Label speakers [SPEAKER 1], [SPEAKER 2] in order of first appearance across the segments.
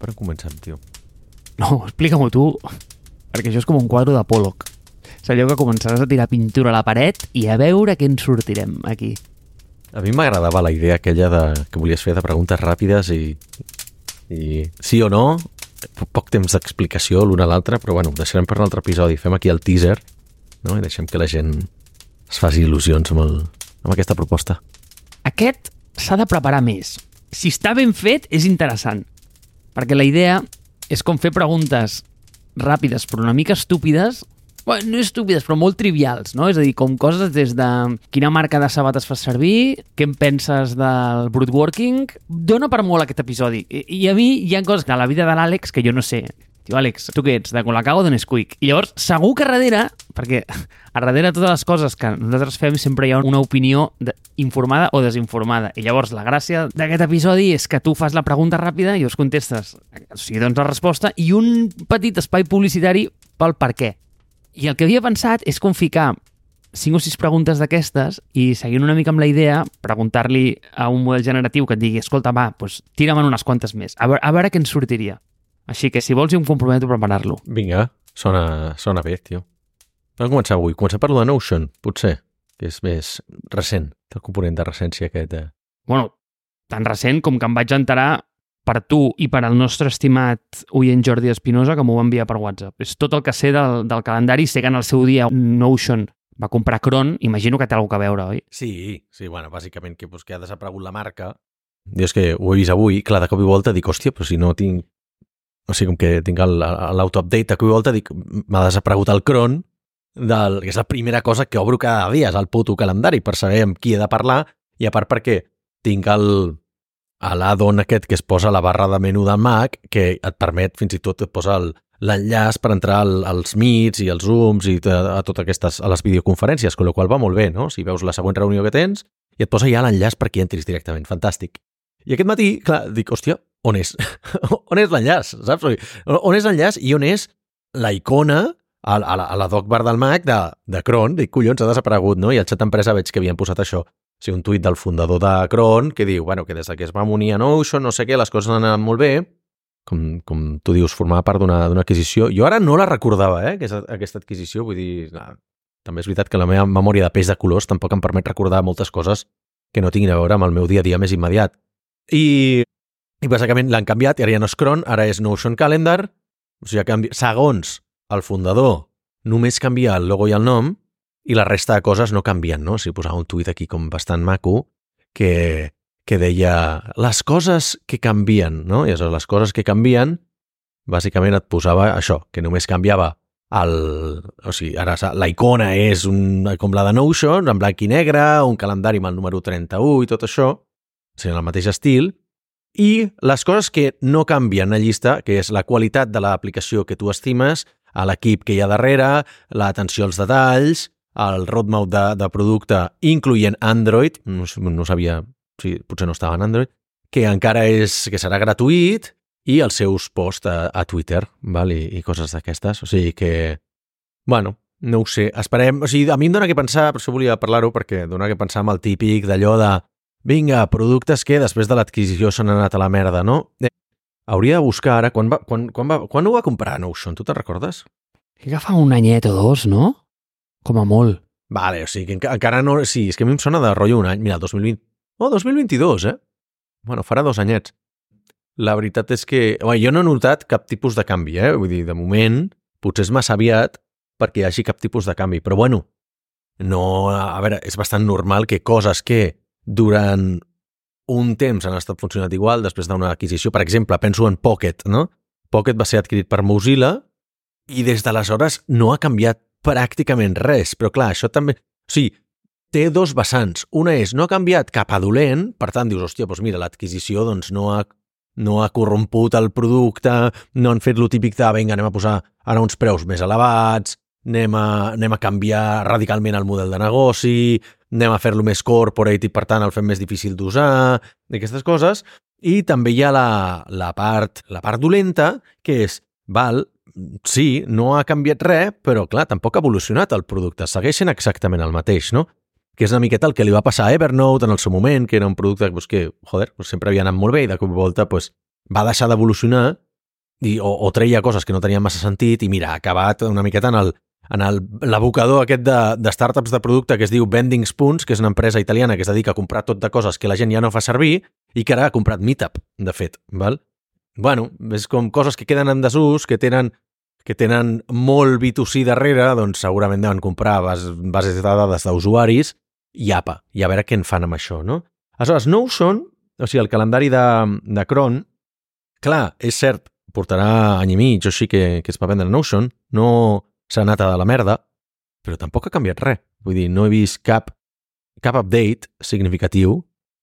[SPEAKER 1] Per on comencem, tio?
[SPEAKER 2] No, explica-m'ho tu, perquè això és com un quadre de Pollock. És allò que començaràs a tirar pintura a la paret i a veure què en sortirem aquí.
[SPEAKER 1] A mi m'agradava la idea aquella de, que volies fer de preguntes ràpides i, i sí o no, po- poc temps d'explicació l'un a l'altre, però bueno, deixarem per un altre episodi. Fem aquí el teaser no? i deixem que la gent es faci il·lusions amb, el, amb aquesta proposta.
[SPEAKER 2] Aquest s'ha de preparar més. Si està ben fet, és interessant. Perquè la idea és com fer preguntes ràpides però una mica estúpides Bueno, no estúpides, però molt trivials, no? És a dir, com coses des de quina marca de sabates fas servir, què en penses del brute working... Dóna per molt aquest episodi. I, i a mi hi ha coses de la vida de l'Àlex que jo no sé. Tio, Àlex, tu què ets? De Colacao o de Nesquik? I llavors, segur que darrere, perquè a darrere totes les coses que nosaltres fem sempre hi ha una opinió de, informada o desinformada. I llavors, la gràcia d'aquest episodi és que tu fas la pregunta ràpida i us contestes, o sigui, doncs la resposta, i un petit espai publicitari pel per què. I el que havia pensat és com ficar cinc o sis preguntes d'aquestes i seguint una mica amb la idea, preguntar-li a un model generatiu que et digui escolta, va, doncs tira'm unes quantes més, a veure, a veure què ens sortiria. Així que, si vols, jo em comprometo a preparar-lo.
[SPEAKER 1] Vinga, sona, sona bé, tio. On començar avui? Començar per la Notion, potser, que és més recent, el component de recència aquest. Eh?
[SPEAKER 2] Bueno, tan recent com que em vaig enterar per tu i per al nostre estimat oient Jordi Espinosa que m'ho va enviar per WhatsApp. És tot el que sé del, del calendari. Sé que en el seu dia Notion va comprar Cron, imagino que té alguna a veure, oi?
[SPEAKER 1] Sí, sí, bueno, bàsicament que, pues, que ha desaparegut la marca. Jo és que ho he vist avui, clar, de cop i volta dic, hòstia, però si no tinc... O sigui, com que tinc l'auto-update, de cop i volta dic, m'ha desaparegut el cron, del, que és la primera cosa que obro cada dia, és el puto calendari, per saber amb qui he de parlar, i a part perquè tinc el, a l'addon aquest que es posa a la barra de menú del Mac, que et permet, fins i tot, et posa l'enllaç per entrar al, als Meets i als Zooms i a, a totes aquestes, a les videoconferències, amb la qual va molt bé, no? Si veus la següent reunió que tens, i et posa ja l'enllaç perquè entris directament. Fantàstic. I aquest matí, clar, dic, hòstia, on és? on és l'enllaç, saps? On és l'enllaç i on és la icona a, a, la, a la doc bar del Mac de, de Cron? Dic, collons, ha desaparegut, no? I al xat d'empresa veig que havien posat això. O sigui, un tuit del fundador de Cron que diu, bueno, que des que es va unir a Notion, no sé què, les coses han anat molt bé, com, com tu dius, formava part d'una adquisició. Jo ara no la recordava, eh, aquesta, aquesta adquisició, vull dir, ah, també és veritat que la meva memòria de peix de colors tampoc em permet recordar moltes coses que no tinguin a veure amb el meu dia a dia més immediat. I, i bàsicament l'han canviat, i ara ja no és Cron, ara és Notion Calendar, o sigui, canvi... segons el fundador, només canvia el logo i el nom, i la resta de coses no canvien, no? O sigui, posava un tuit aquí com bastant maco que, que deia les coses que canvien, no? I aleshores les coses que canvien, bàsicament et posava això, que només canviava el, o sigui, ara la icona és un, com la de Notion, en blanc i negre, un calendari amb el número 31 i tot això, o sigui, en el mateix estil, i les coses que no canvien a llista, que és la qualitat de l'aplicació que tu estimes, a l'equip que hi ha darrere, l'atenció als detalls, el roadmap de, de producte, incloent Android, no, no sabia, sí, potser no estava en Android, que encara és, que serà gratuït, i els seus posts a, a Twitter, val? I, i coses d'aquestes. O sigui que, bueno, no ho sé, esperem... O sigui, a mi em dóna que pensar, per això volia parlar-ho, perquè dóna que pensar amb el típic d'allò de vinga, productes que després de l'adquisició s'han anat a la merda, no? Eh, hauria de buscar ara, quan, va, quan, quan, va, quan ho va comprar Notion, tu te'n recordes?
[SPEAKER 2] Que agafa un anyet o dos, no? Com a molt.
[SPEAKER 1] Vale, o sigui, que enca- encara no... Sí, és que a mi em sona de rotllo un any. Mira, 2020... Oh, 2022, eh? Bueno, farà dos anyets. La veritat és que... Bé, jo no he notat cap tipus de canvi, eh? Vull dir, de moment, potser és massa aviat perquè hi hagi cap tipus de canvi. Però bueno, no... A veure, és bastant normal que coses que durant un temps han estat funcionat igual després d'una adquisició. Per exemple, penso en Pocket, no? Pocket va ser adquirit per Mozilla i des d'aleshores no ha canviat pràcticament res, però clar, això també... O sigui, té dos vessants. Una és, no ha canviat cap a dolent, per tant, dius, hòstia, doncs mira, l'adquisició doncs, no, ha, no ha corromput el producte, no han fet lo típic de, vinga, anem a posar ara uns preus més elevats, anem a, anem a canviar radicalment el model de negoci, anem a fer-lo més corporate i, per tant, el fem més difícil d'usar, aquestes coses. I també hi ha la, la, part, la part dolenta, que és, val, sí, no ha canviat res, però clar, tampoc ha evolucionat el producte. Segueix sent exactament el mateix, no? Que és una miqueta el que li va passar a Evernote en el seu moment, que era un producte pues, que, joder, pues, sempre havia anat molt bé i de cop i volta pues, va deixar d'evolucionar i, o, o treia coses que no tenien massa sentit i mira, ha acabat una miqueta en el en l'abocador aquest de, de startups de producte que es diu Vending Spoons, que és una empresa italiana que es dedica a comprar tot de coses que la gent ja no fa servir i que ara ha comprat Meetup, de fet. Val? Bueno, és com coses que queden en desús, que tenen que tenen molt B2C darrere, doncs segurament deuen comprar bas, bases de dades d'usuaris i apa, i a veure què en fan amb això, no? Aleshores, Notion, o sigui, el calendari de, de Cron, clar, és cert, portarà any i mig o així que, que es va vendre Notion, no s'ha anat a la merda, però tampoc ha canviat res. Vull dir, no he vist cap, cap update significatiu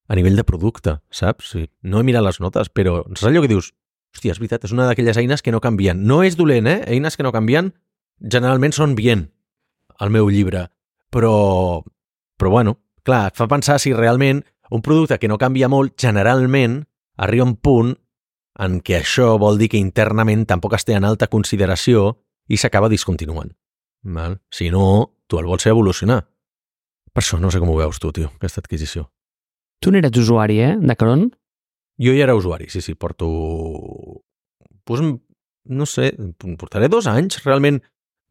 [SPEAKER 1] a nivell de producte, saps? No he mirat les notes, però saps allò que dius, hòstia, és veritat, és una d'aquelles eines que no canvien. No és dolent, eh? Eines que no canvien generalment són bien, al meu llibre. Però, però bueno, clar, et fa pensar si realment un producte que no canvia molt, generalment arriba a un punt en què això vol dir que internament tampoc es té en alta consideració i s'acaba discontinuant. Val? Si no, tu el vols fer evolucionar. Per això no sé com ho veus tu, tio, aquesta adquisició.
[SPEAKER 2] Tu n'eres usuari, eh, de Cron?
[SPEAKER 1] Jo ja era usuari, sí, sí, porto... Pues, no sé, portaré dos anys. Realment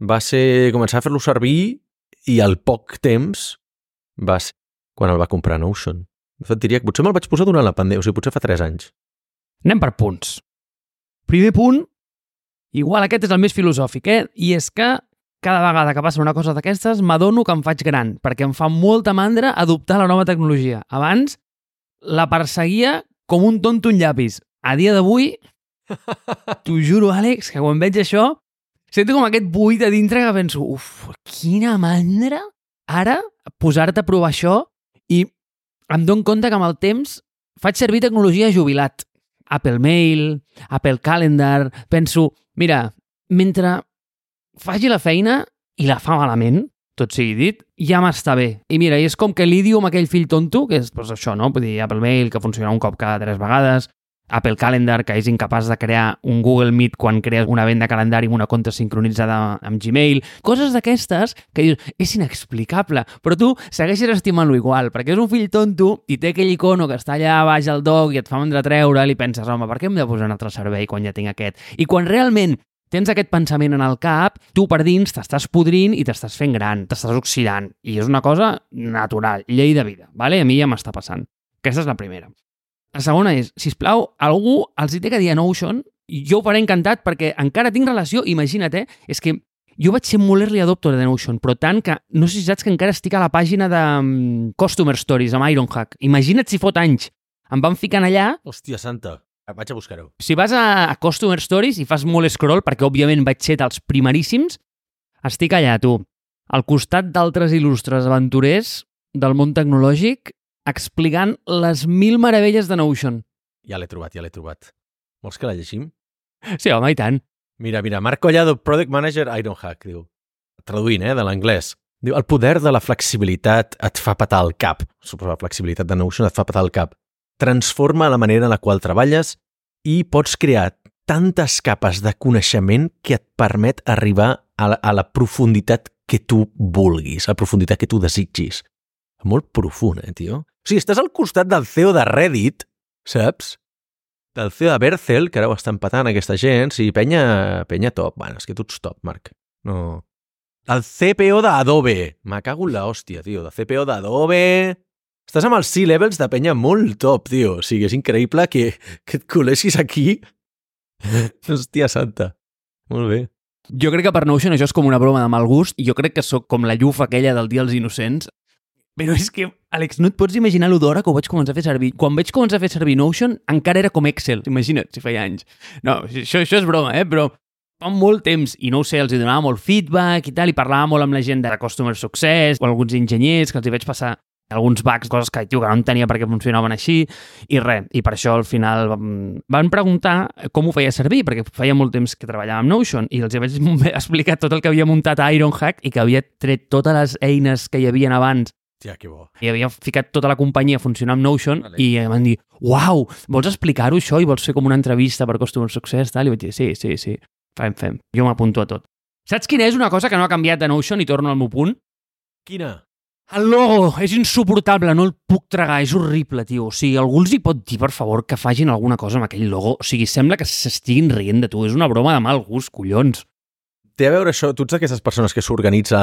[SPEAKER 1] va ser començar a fer-lo servir i al poc temps va ser quan el va comprar Notion. De fet, diria que potser me'l vaig posar durant la pandèmia, o sigui, potser fa tres anys.
[SPEAKER 2] Anem per punts. Primer punt, igual aquest és el més filosòfic, eh? I és que cada vegada que passa una cosa d'aquestes m'adono que em faig gran, perquè em fa molta mandra adoptar la nova tecnologia. Abans la perseguia com un tonto un llapis. A dia d'avui, t'ho juro, Àlex, que quan veig això, sento com aquest buit a dintre que penso, uf, quina mandra ara posar-te a provar això i em dono compte que amb el temps faig servir tecnologia jubilat. Apple Mail, Apple Calendar... Penso, mira, mentre faci la feina i la fa malament, tot sigui dit, ja m'està bé. I mira, és com que lidio amb aquell fill tonto, que és pues, això, no? Vull dir, Apple Mail, que funciona un cop cada tres vegades, Apple Calendar, que és incapaç de crear un Google Meet quan crees una venda calendari amb una compte sincronitzada amb Gmail. Coses d'aquestes que dius, és inexplicable, però tu segueixes estimant-lo igual, perquè és un fill tonto i té aquell icono que està allà baix al doc i et fa mandra treure'l i penses, home, per què hem de posar un altre servei quan ja tinc aquest? I quan realment tens aquest pensament en el cap, tu per dins t'estàs podrint i t'estàs fent gran, t'estàs oxidant. I és una cosa natural, llei de vida, vale? a mi ja m'està passant. Aquesta és la primera. La segona és, si plau, algú els hi té que dir a Notion, jo ho faré encantat perquè encara tinc relació, imagina't, eh? És que jo vaig ser molt early adopter de Notion, però tant que no sé si saps que encara estic a la pàgina de um, Customer Stories amb Ironhack. Imagina't si fot anys. Em van ficant allà
[SPEAKER 1] Hòstia santa, vaig a buscar-ho.
[SPEAKER 2] si vas a, a Customer Stories i fas molt scroll, perquè òbviament vaig ser dels primeríssims, estic allà, tu, al costat d'altres il·lustres aventurers del món tecnològic explicant les mil meravelles de Notion.
[SPEAKER 1] Ja l'he trobat, ja l'he trobat. Vols que la llegim?
[SPEAKER 2] Sí, home, i tant.
[SPEAKER 1] Mira, mira, Marc Collado, Product Manager Ironhack, diu. Traduint, eh, de l'anglès. Diu, el poder de la flexibilitat et fa patar el cap. Suposo la flexibilitat de Notion et fa patar el cap. Transforma la manera en la qual treballes i pots crear tantes capes de coneixement que et permet arribar a la, a la profunditat que tu vulguis, a la profunditat que tu desitgis. Molt profund, eh, tio? O sigui, estàs al costat del CEO de Reddit, saps? Del CEO de Bercel, que ara ho està empatant aquesta gent, sí, penya, penya top. Bueno, és que tu ets top, Marc. No... El CPO d'Adobe. Me cago en la hòstia, tio. De CPO d'Adobe... Estàs amb els C-levels de penya molt top, tio. O sigui, és increïble que, que et col·leixis aquí. Hòstia santa. Molt bé.
[SPEAKER 2] Jo crec que per Notion això és com una broma de mal gust i jo crec que sóc com la llufa aquella del Dia dels Innocents. Però és que, Àlex, no et pots imaginar l'odora que ho vaig començar a fer servir. Quan vaig començar a fer servir Notion, encara era com Excel. Imagina't, si feia anys. No, això, això és broma, eh? Però fa molt temps, i no ho sé, els hi donava molt feedback i tal, i parlava molt amb la gent de Customer Success o alguns enginyers que els hi vaig passar alguns bugs, coses que, tio, que no entenia per què funcionaven així, i res. I per això al final van preguntar com ho feia servir, perquè feia molt temps que treballava amb Notion, i els vaig explicar tot el que havia muntat a Ironhack i que havia tret totes les eines que hi havien abans
[SPEAKER 1] Tia, que bo.
[SPEAKER 2] i havia ficat tota la companyia a funcionar amb Notion
[SPEAKER 1] Vale.
[SPEAKER 2] i em van dir, uau, vols explicar-ho això i vols fer com una entrevista per Customer Success? Tal? I vaig dir, sí, sí, sí, fem, fem. Jo m'apunto a tot. Saps quina és una cosa que no ha canviat de Notion i torno al meu punt?
[SPEAKER 1] Quina?
[SPEAKER 2] El logo és insuportable, no el puc tragar, és horrible, tio. O sigui, algú els hi pot dir, per favor, que facin alguna cosa amb aquell logo? O sigui, sembla que s'estiguin rient de tu. És una broma de mal gust, collons.
[SPEAKER 1] Té a veure això, tu ets d'aquestes persones que s'organitza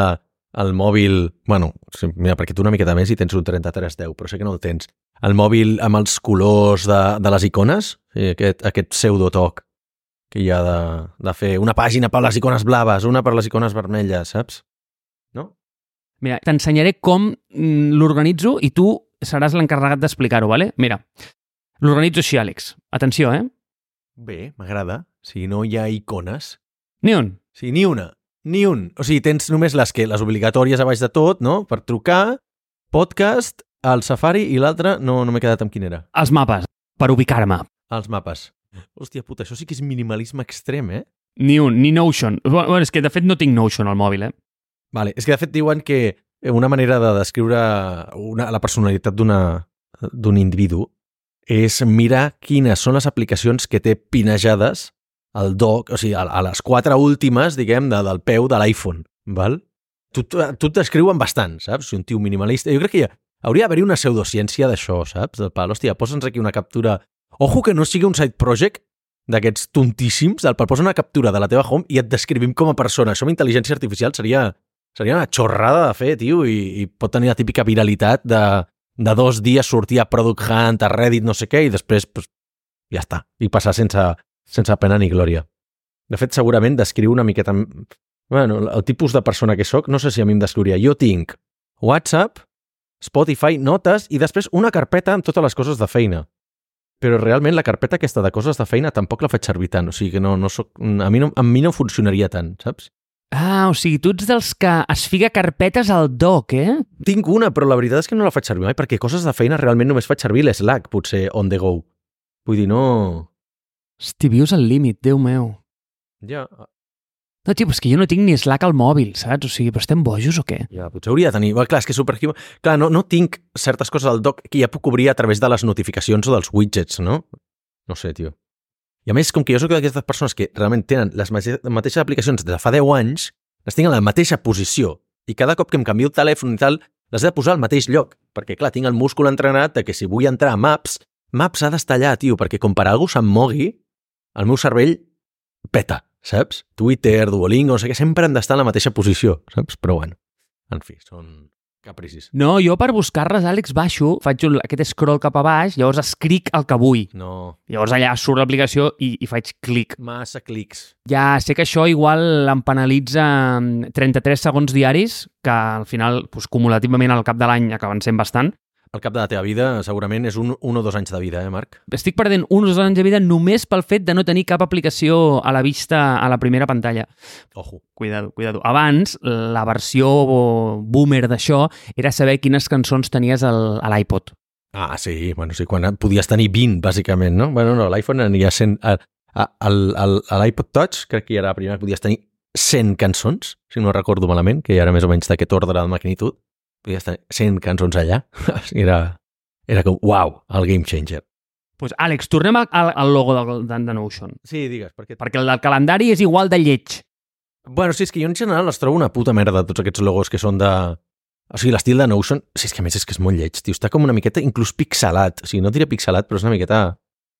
[SPEAKER 1] el mòbil... Bueno, mira, perquè tu una miqueta més i tens un 3310, però sé que no el tens. El mòbil amb els colors de, de les icones, sí, aquest, aquest pseudotoc que hi ha de, de fer una pàgina per les icones blaves, una per les icones vermelles, saps? No?
[SPEAKER 2] Mira, t'ensenyaré com mm, l'organitzo i tu seràs l'encarregat d'explicar-ho, vale? Mira, l'organitzo així, Àlex. Atenció, eh?
[SPEAKER 1] Bé, m'agrada. Si no hi ha icones.
[SPEAKER 2] Ni un.
[SPEAKER 1] Sí, ni una. Ni un. O sigui, tens només les que les obligatòries a baix de tot, no? Per trucar, podcast, el Safari i l'altre no, no m'he quedat amb quin era.
[SPEAKER 2] Els mapes, per ubicar-me.
[SPEAKER 1] Els mapes. Hòstia puta, això sí que és minimalisme extrem, eh?
[SPEAKER 2] Ni un, ni Notion. Bueno, és que de fet no tinc Notion al mòbil, eh?
[SPEAKER 1] Vale. És que de fet diuen que una manera de descriure una, la personalitat d'un individu és mirar quines són les aplicacions que té pinejades al dock, o sigui, a, a les quatre últimes, diguem, de, del peu de l'iPhone, val? Tu, tu, t'escriuen bastant, saps? Si un tio minimalista... Jo crec que hi ha, hauria d'haver una pseudociència d'això, saps? Del pal, hòstia, posa'ns aquí una captura... Ojo que no sigui un side project d'aquests tontíssims, del pal, posa una captura de la teva home i et descrivim com a persona. Això amb intel·ligència artificial seria, seria una xorrada de fer, tio, i, i pot tenir la típica viralitat de, de dos dies sortir a Product Hunt, a Reddit, no sé què, i després, pues, ja està, i passar sense, sense pena ni glòria. De fet, segurament descriu una miqueta... Bueno, el tipus de persona que sóc, no sé si a mi em descriuria. Jo tinc WhatsApp, Spotify, notes i després una carpeta amb totes les coses de feina. Però realment la carpeta aquesta de coses de feina tampoc la faig servir tant. O sigui que no, no soc, a, mi no, a mi no funcionaria tant, saps?
[SPEAKER 2] Ah, o sigui, tu ets dels que es fica carpetes al doc, eh?
[SPEAKER 1] Tinc una, però la veritat és que no la faig servir mai, perquè coses de feina realment només faig servir l'Slack, potser on the go. Vull dir, no...
[SPEAKER 2] Hosti, vius al límit, Déu meu.
[SPEAKER 1] Ja,
[SPEAKER 2] No, tio, és que jo no tinc ni Slack al mòbil, saps? O sigui, però estem bojos o què?
[SPEAKER 1] ja potser hauria de tenir... Bueno, clar, és que superhuman... Clar, no, no tinc certes coses al doc que ja puc obrir a través de les notificacions o dels widgets, no? No sé, tio. I a més, com que jo sóc d'aquestes persones que realment tenen les mate- mateixes aplicacions de fa 10 anys, les tinc en la mateixa posició. I cada cop que em canvio el telèfon i tal, les he de posar al mateix lloc. Perquè, clar, tinc el múscul entrenat de que si vull entrar a Maps, Maps ha d'estar allà, tio, perquè com per algú se'm mogui, el meu cervell peta, saps? Twitter, Duolingo, no sé què, sempre han d'estar en la mateixa posició, saps? Però bueno, en fi, són capricis.
[SPEAKER 2] No, jo per buscar-les, Àlex, baixo, faig aquest scroll cap a baix, llavors escric el que vull.
[SPEAKER 1] No,
[SPEAKER 2] Llavors allà surt l'aplicació i, i faig clic.
[SPEAKER 1] massa clics.
[SPEAKER 2] Ja sé que això igual em penalitza mm, 33 segons diaris, que al final, doncs, cumulativament al cap de l'any acaben sent bastant.
[SPEAKER 1] Al cap de la teva vida, segurament és un, un o dos anys de vida, eh, Marc?
[SPEAKER 2] Estic perdent uns anys de vida només pel fet de no tenir cap aplicació a la vista a la primera pantalla.
[SPEAKER 1] Ojo.
[SPEAKER 2] Cuidado, cuidado. Abans, la versió boomer d'això era saber quines cançons tenies al, a l'iPod.
[SPEAKER 1] Ah, sí, bueno, sí, quan podies tenir 20, bàsicament, no? Bueno, no, l'iPhone aniria sent... A, a, al- al- a l'iPod Touch, crec que ja era la primera podies tenir 100 cançons, si no recordo malament, que ja era més o menys d'aquest ordre de magnitud. Podies tenir 100 cançons allà. era, era com, uau, el game changer.
[SPEAKER 2] Pues, Àlex, tornem al, al, logo del, de, de Notion.
[SPEAKER 1] Sí, digues, perquè...
[SPEAKER 2] Perquè el del calendari és igual de lleig.
[SPEAKER 1] Bueno, sí, és que jo en general els trobo una puta merda, tots aquests logos que són de... O sigui, l'estil de Notion, sí, és que a més és que és molt lleig, tio. Està com una miqueta inclús pixelat. O sigui, no diré pixelat, però és una miqueta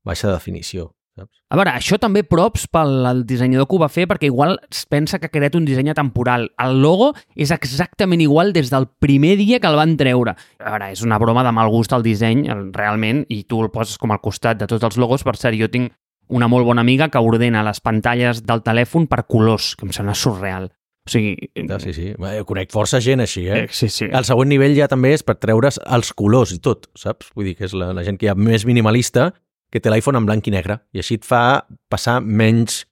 [SPEAKER 1] baixa definició, saps?
[SPEAKER 2] A veure, això també props pel el dissenyador que ho va fer perquè igual es pensa que ha creat un disseny temporal. El logo és exactament igual des del primer dia que el van treure. A veure, és una broma de mal gust el disseny, realment, i tu el poses com al costat de tots els logos. Per cert, jo tinc una molt bona amiga que ordena les pantalles del telèfon per colors, que em sembla surreal. O sigui...
[SPEAKER 1] Ja, sí, sí. Bé, Jo conec força gent així, eh?
[SPEAKER 2] Eh, sí, sí.
[SPEAKER 1] El següent nivell ja també és per treure's els colors i tot, saps? Vull dir que és la, la gent que ja més minimalista que té l'iPhone en blanc i negre i així et fa passar menys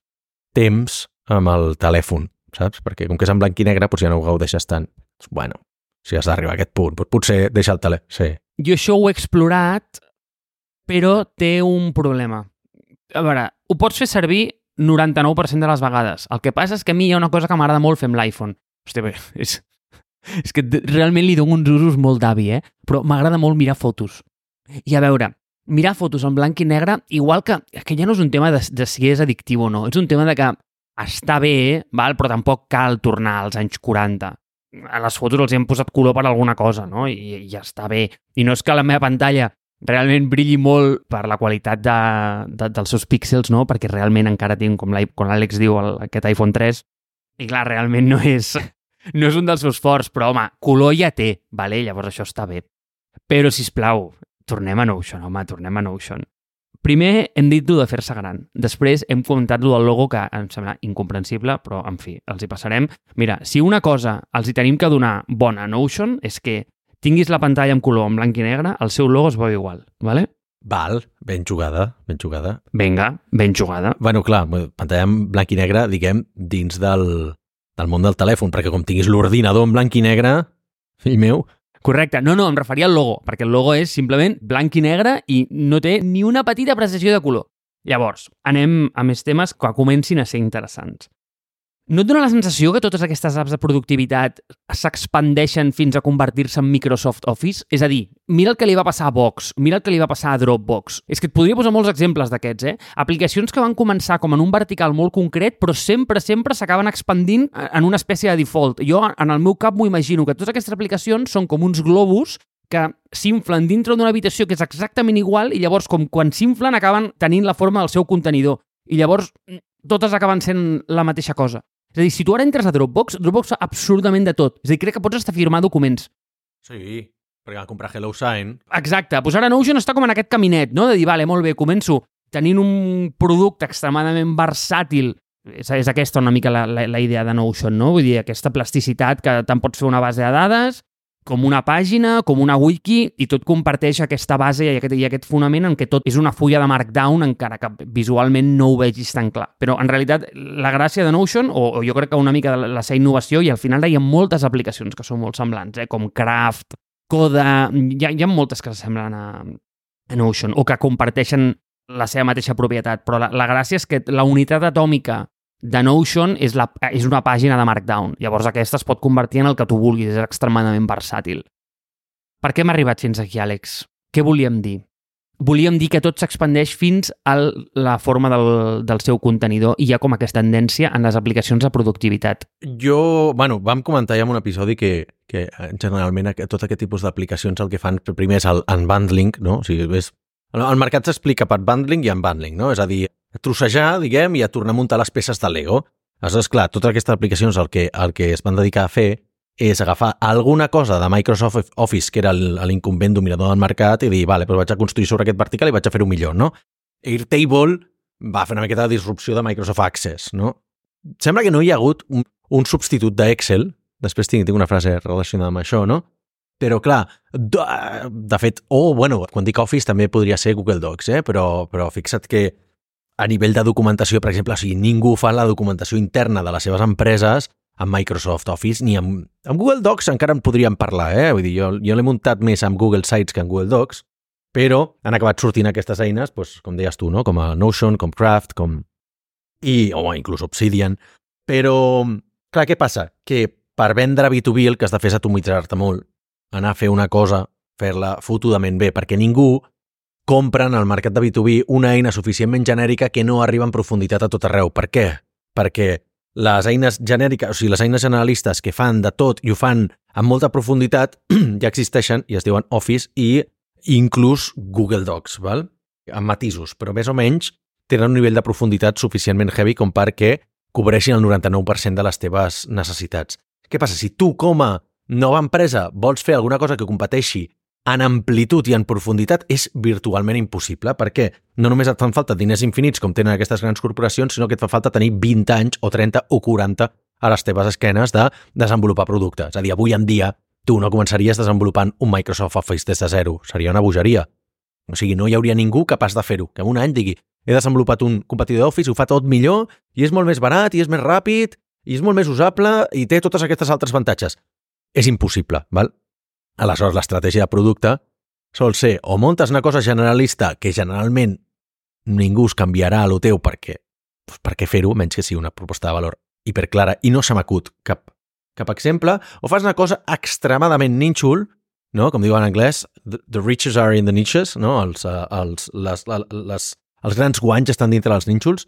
[SPEAKER 1] temps amb el telèfon, saps? Perquè com que és en blanc i negre, doncs ja no ho gaudeixes tant. Bueno, si has d'arribar a aquest punt, doncs potser deixa el telèfon. Sí.
[SPEAKER 2] Jo això ho he explorat, però té un problema. A veure, ho pots fer servir 99% de les vegades. El que passa és que a mi hi ha una cosa que m'agrada molt fer amb l'iPhone. Hòstia, bé, és, és que realment li dono uns usos molt d'avi, eh? Però m'agrada molt mirar fotos. I a veure, mirar fotos en blanc i negre, igual que, que ja no és un tema de, de si és addictiu o no, és un tema de que està bé, val? però tampoc cal tornar als anys 40. a les fotos els hi hem posat color per alguna cosa, no? I, i ja està bé. I no és que la meva pantalla realment brilli molt per la qualitat de, de, dels seus píxels, no? Perquè realment encara tinc, com l'Àlex diu, el, aquest iPhone 3, i clar, realment no és, no és un dels seus forts, però home, color ja té, vale? llavors això està bé. Però, si plau, tornem a Notion, home, tornem a Notion. Primer hem dit de fer-se gran. Després hem comentat lo del logo que em sembla incomprensible, però en fi, els hi passarem. Mira, si una cosa els hi tenim que donar bona a Notion és que tinguis la pantalla en color en blanc i negre, el seu logo es veu igual, ¿vale?
[SPEAKER 1] Val, ben jugada, ben jugada.
[SPEAKER 2] Vinga, ben jugada.
[SPEAKER 1] Bueno, clar, pantalla en blanc i negre, diguem, dins del, del món del telèfon, perquè com tinguis l'ordinador en blanc i negre, fill meu,
[SPEAKER 2] Correcte. No, no, em referia al logo, perquè el logo és simplement blanc i negre i no té ni una petita precisió de color. Llavors, anem a més temes que comencin a ser interessants. No et dona la sensació que totes aquestes apps de productivitat s'expandeixen fins a convertir-se en Microsoft Office? És a dir, mira el que li va passar a Box, mira el que li va passar a Dropbox. És que et podria posar molts exemples d'aquests, eh? Aplicacions que van començar com en un vertical molt concret, però sempre, sempre s'acaben expandint en una espècie de default. Jo, en el meu cap, m'ho imagino que totes aquestes aplicacions són com uns globus que s'inflen dintre d'una habitació que és exactament igual i llavors, com quan s'inflen, acaben tenint la forma del seu contenidor. I llavors, totes acaben sent la mateixa cosa. És a dir, si tu ara entres a Dropbox, Dropbox fa absolutament de tot. És a dir, crec que pots estar firmar documents.
[SPEAKER 1] Sí, perquè van comprar HelloSign.
[SPEAKER 2] Exacte. Doncs ara Notion està com en aquest caminet, no? De dir, vale, molt bé, començo tenint un producte extremadament versàtil és, és aquesta una mica la, la, la idea de Notion, no? Vull dir, aquesta plasticitat que tant pots fer una base de dades, com una pàgina, com una wiki, i tot comparteix aquesta base i aquest, i aquest fonament en què tot és una fulla de Markdown, encara que visualment no ho vegis tan clar. Però, en realitat, la gràcia de Notion, o, o jo crec que una mica de la seva innovació, i al final hi ha moltes aplicacions que són molt semblants, eh? com Craft, Coda... Hi ha, hi ha moltes que s'assemblen a, a Notion, o que comparteixen la seva mateixa propietat, però la, la gràcia és que la unitat atòmica de Notion és, la, és una pàgina de Markdown. Llavors aquesta es pot convertir en el que tu vulguis, és extremadament versàtil. Per què hem arribat fins aquí, Àlex? Què volíem dir? Volíem dir que tot s'expandeix fins a la forma del, del seu contenidor i hi ha com aquesta tendència en les aplicacions de productivitat.
[SPEAKER 1] Jo, bueno, vam comentar ja en un episodi que, que generalment tot aquest tipus d'aplicacions el que fan primer és el unbundling, no? O sigui, és, el mercat s'explica per bundling i unbundling, no? És a dir, a trossejar, diguem, i a tornar a muntar les peces de Lego. Aleshores, clar, totes aquestes aplicacions el que, el que es van dedicar a fer és agafar alguna cosa de Microsoft Office, que era l'incumbent dominador del mercat, i dir, vale, però vaig a construir sobre aquest vertical i vaig a fer-ho millor, no? Airtable va fer una miqueta de disrupció de Microsoft Access, no? Sembla que no hi ha hagut un, un substitut d'Excel, després tinc, tinc una frase relacionada amb això, no? Però, clar, de, de fet, o, oh, bueno, quan dic Office també podria ser Google Docs, eh? però, però fixa't que a nivell de documentació, per exemple, o sigui, ningú fa la documentació interna de les seves empreses amb Microsoft Office, ni amb, amb Google Docs encara en podríem parlar, eh? Vull dir, jo, jo l'he muntat més amb Google Sites que amb Google Docs, però han acabat sortint aquestes eines, doncs, com deies tu, no? com a Notion, com Craft, com... i, o inclús Obsidian. Però, clar, què passa? Que per vendre B2B el que has de fer és atomitzar-te molt, anar a fer una cosa, fer-la fotudament bé, perquè ningú compren al mercat de B2B una eina suficientment genèrica que no arriba en profunditat a tot arreu. Per què? Perquè les eines genèriques, o sigui, les eines generalistes que fan de tot i ho fan amb molta profunditat ja existeixen i es diuen Office i inclús Google Docs, val? amb matisos, però més o menys tenen un nivell de profunditat suficientment heavy com perquè cobreixin el 99% de les teves necessitats. Què passa? Si tu, com a nova empresa, vols fer alguna cosa que competeixi en amplitud i en profunditat és virtualment impossible, perquè no només et fan falta diners infinits com tenen aquestes grans corporacions, sinó que et fa falta tenir 20 anys o 30 o 40 a les teves esquenes de desenvolupar productes. És a dir, avui en dia tu no començaries desenvolupant un Microsoft Office des de zero. Seria una bogeria. O sigui, no hi hauria ningú capaç de fer-ho. Que en un any digui, he desenvolupat un competidor d'Office, ho fa tot millor, i és molt més barat, i és més ràpid, i és molt més usable, i té totes aquestes altres avantatges. És impossible, val? Aleshores, l'estratègia de producte sol ser o montes una cosa generalista que generalment ningú es canviarà a lo teu perquè, doncs per què fer-ho, menys que sigui una proposta de valor hiperclara i no se m'acut cap, cap exemple, o fas una cosa extremadament nínxol, no? com diu en anglès, the, riches are in the niches, no? els, uh, els, les, les, els grans guanys estan dintre dels nínxols,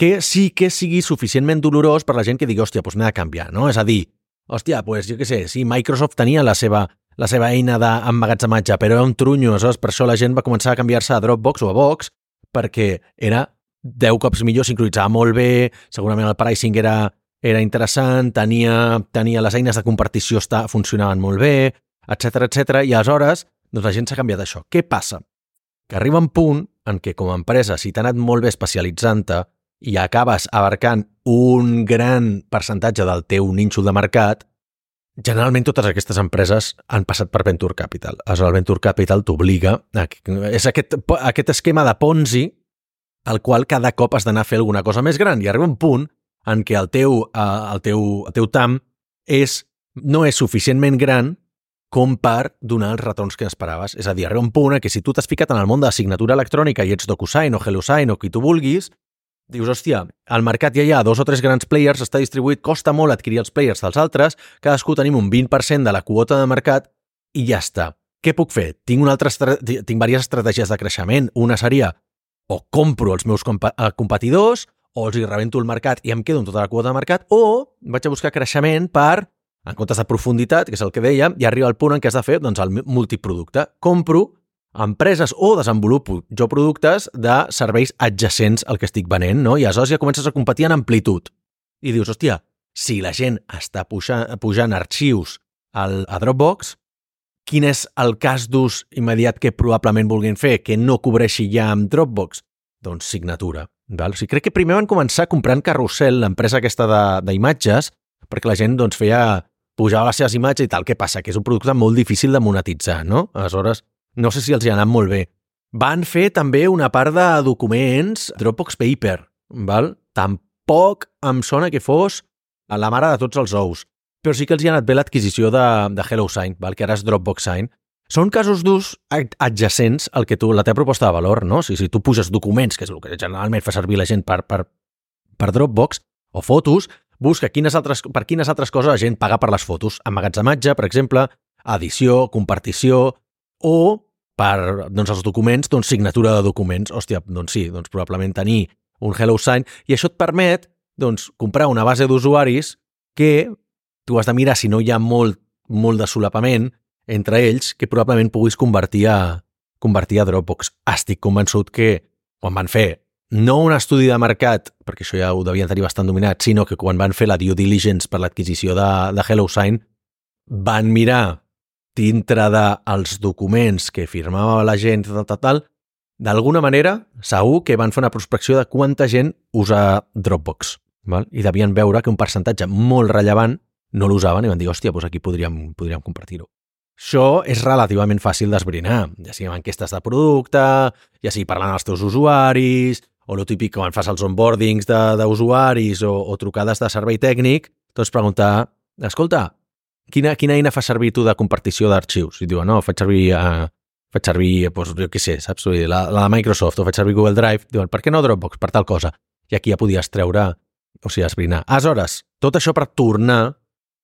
[SPEAKER 1] que sí que sigui suficientment dolorós per la gent que digui, hòstia, doncs m'he de canviar, no? És a dir, hòstia, pues, jo què sé, sí, Microsoft tenia la seva, la seva eina d'emmagatzematge, però era un trunyo, aleshores per això la gent va començar a canviar-se a Dropbox o a Box, perquè era 10 cops millor, sincronitzava molt bé, segurament el pricing era, era interessant, tenia, tenia les eines de compartició està, funcionaven molt bé, etc etc. i aleshores doncs la gent s'ha canviat això. Què passa? Que arriba un punt en què com a empresa, si t'ha anat molt bé especialitzant-te i acabes abarcant un gran percentatge del teu nínxol de mercat, generalment totes aquestes empreses han passat per Venture Capital. Aleshores, el Venture Capital t'obliga... A... És aquest, aquest esquema de Ponzi al qual cada cop has d'anar a fer alguna cosa més gran i arriba un punt en què el teu, eh, el teu, el teu TAM és, no és suficientment gran com per donar els retorns que esperaves. És a dir, arriba un punt en què si tu t'has ficat en el món de la signatura electrònica i ets DocuSign o HelloSign o qui tu vulguis, dius, hòstia, al mercat ja hi ha dos o tres grans players, està distribuït, costa molt adquirir els players dels altres, cadascú tenim un 20% de la quota de mercat i ja està. Què puc fer? Tinc, una altra tinc diverses estratègies de creixement. Una seria o compro els meus eh, competidors o els hi rebento el mercat i em quedo amb tota la quota de mercat o vaig a buscar creixement per en comptes de profunditat, que és el que dèiem, i arriba el punt en què has de fer doncs, el multiproducte. Compro empreses o desenvolupo jo productes de serveis adjacents al que estic venent, no? I aleshores ja comences a competir en amplitud. I dius, hòstia, si la gent està pujant, pujant arxius al, a Dropbox, quin és el cas d'ús immediat que probablement vulguin fer que no cobreixi ja amb Dropbox? Doncs signatura. Val? O sigui, crec que primer van començar comprant Carrusel, l'empresa aquesta d'imatges, perquè la gent doncs, feia pujava les seves imatges i tal. Què passa? Que és un producte molt difícil de monetitzar, no? Aleshores, no sé si els hi ha anat molt bé. Van fer també una part de documents Dropbox Paper, val? Tampoc em sona que fos a la mare de tots els ous, però sí que els hi ha anat bé l'adquisició de, de HelloSign, val? que ara és Dropbox Sign. Són casos d'ús adjacents al que tu, la teva proposta de valor, no? Si, si tu puges documents, que és el que generalment fa servir la gent per, per, per Dropbox, o fotos, busca quines altres, per quines altres coses la gent paga per les fotos. Emmagatzematge, per exemple, edició, compartició o per doncs, els documents, doncs, signatura de documents. Hòstia, doncs sí, doncs probablement tenir un Hello Sign i això et permet doncs, comprar una base d'usuaris que tu has de mirar si no hi ha molt, molt de solapament entre ells que probablement puguis convertir a, convertir a Dropbox. Estic convençut que quan van fer no un estudi de mercat, perquè això ja ho devien tenir bastant dominat, sinó que quan van fer la due diligence per l'adquisició de, de HelloSign, van mirar dintre dels de documents que firmava la gent, tal, tal, tal, d'alguna manera, segur que van fer una prospecció de quanta gent usa Dropbox. Val? I devien veure que un percentatge molt rellevant no l'usaven i van dir, hòstia, doncs aquí podríem, podríem compartir-ho. Això és relativament fàcil d'esbrinar, ja sigui amb enquestes de producte, ja sigui parlant als teus usuaris, o el típic quan fas els onboardings d'usuaris o, o trucades de servei tècnic, doncs preguntar, escolta, quina, quina eina fa servir tu de compartició d'arxius? I diuen, no, faig servir, uh, faig servir, doncs, jo què sé, saps? La, la de Microsoft o faig servir Google Drive. Diuen, per què no Dropbox? Per tal cosa. I aquí ja podies treure, o sigui, esbrinar. Aleshores, tot això per tornar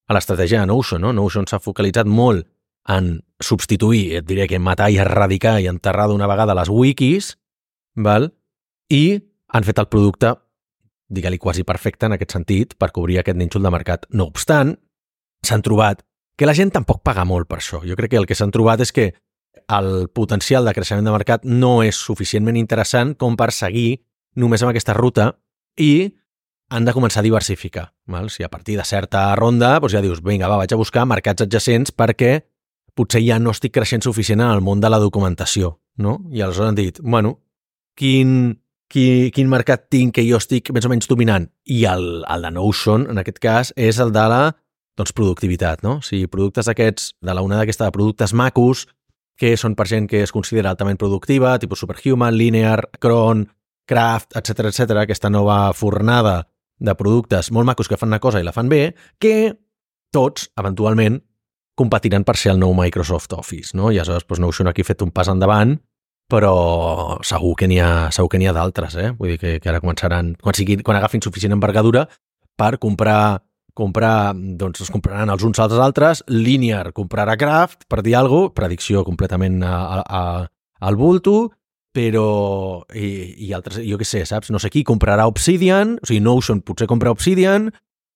[SPEAKER 1] a l'estratègia de Notion, no? Notion s'ha focalitzat molt en substituir, et diré que matar i erradicar i enterrar d'una vegada les wikis, val? i han fet el producte, digue-li quasi perfecte en aquest sentit, per cobrir aquest nínxol de mercat. No obstant, s'han trobat que la gent tampoc paga molt per això. Jo crec que el que s'han trobat és que el potencial de creixement de mercat no és suficientment interessant com per seguir només amb aquesta ruta i han de començar a diversificar. Val? Si a partir de certa ronda doncs ja dius, vinga, va, vaig a buscar mercats adjacents perquè potser ja no estic creixent suficient en el món de la documentació. No? I aleshores han dit, bueno, quin, qui, quin mercat tinc que jo estic més o menys dominant. I el, el de Notion, en aquest cas, és el de la doncs, productivitat. No? O sigui, productes d'aquests, de la onada aquesta de productes macos, que són per gent que es considera altament productiva, tipus Superhuman, Linear, Cron, Craft, etc etc, aquesta nova fornada de productes molt macos que fan una cosa i la fan bé, que tots, eventualment, competiran per ser el nou Microsoft Office. No? I aleshores doncs, Notion aquí ha fet un pas endavant però segur que n'hi ha, segur que n'hi ha d'altres, eh? Vull dir que, que ara començaran, quan, sigui, quan agafin suficient envergadura per comprar comprar, doncs es compraran els uns als altres, Linear comprarà Craft, per dir alguna cosa, predicció completament a, a, a, al bulto, però i, i altres, jo què sé, saps? No sé qui comprarà Obsidian, o sigui, Notion potser compra Obsidian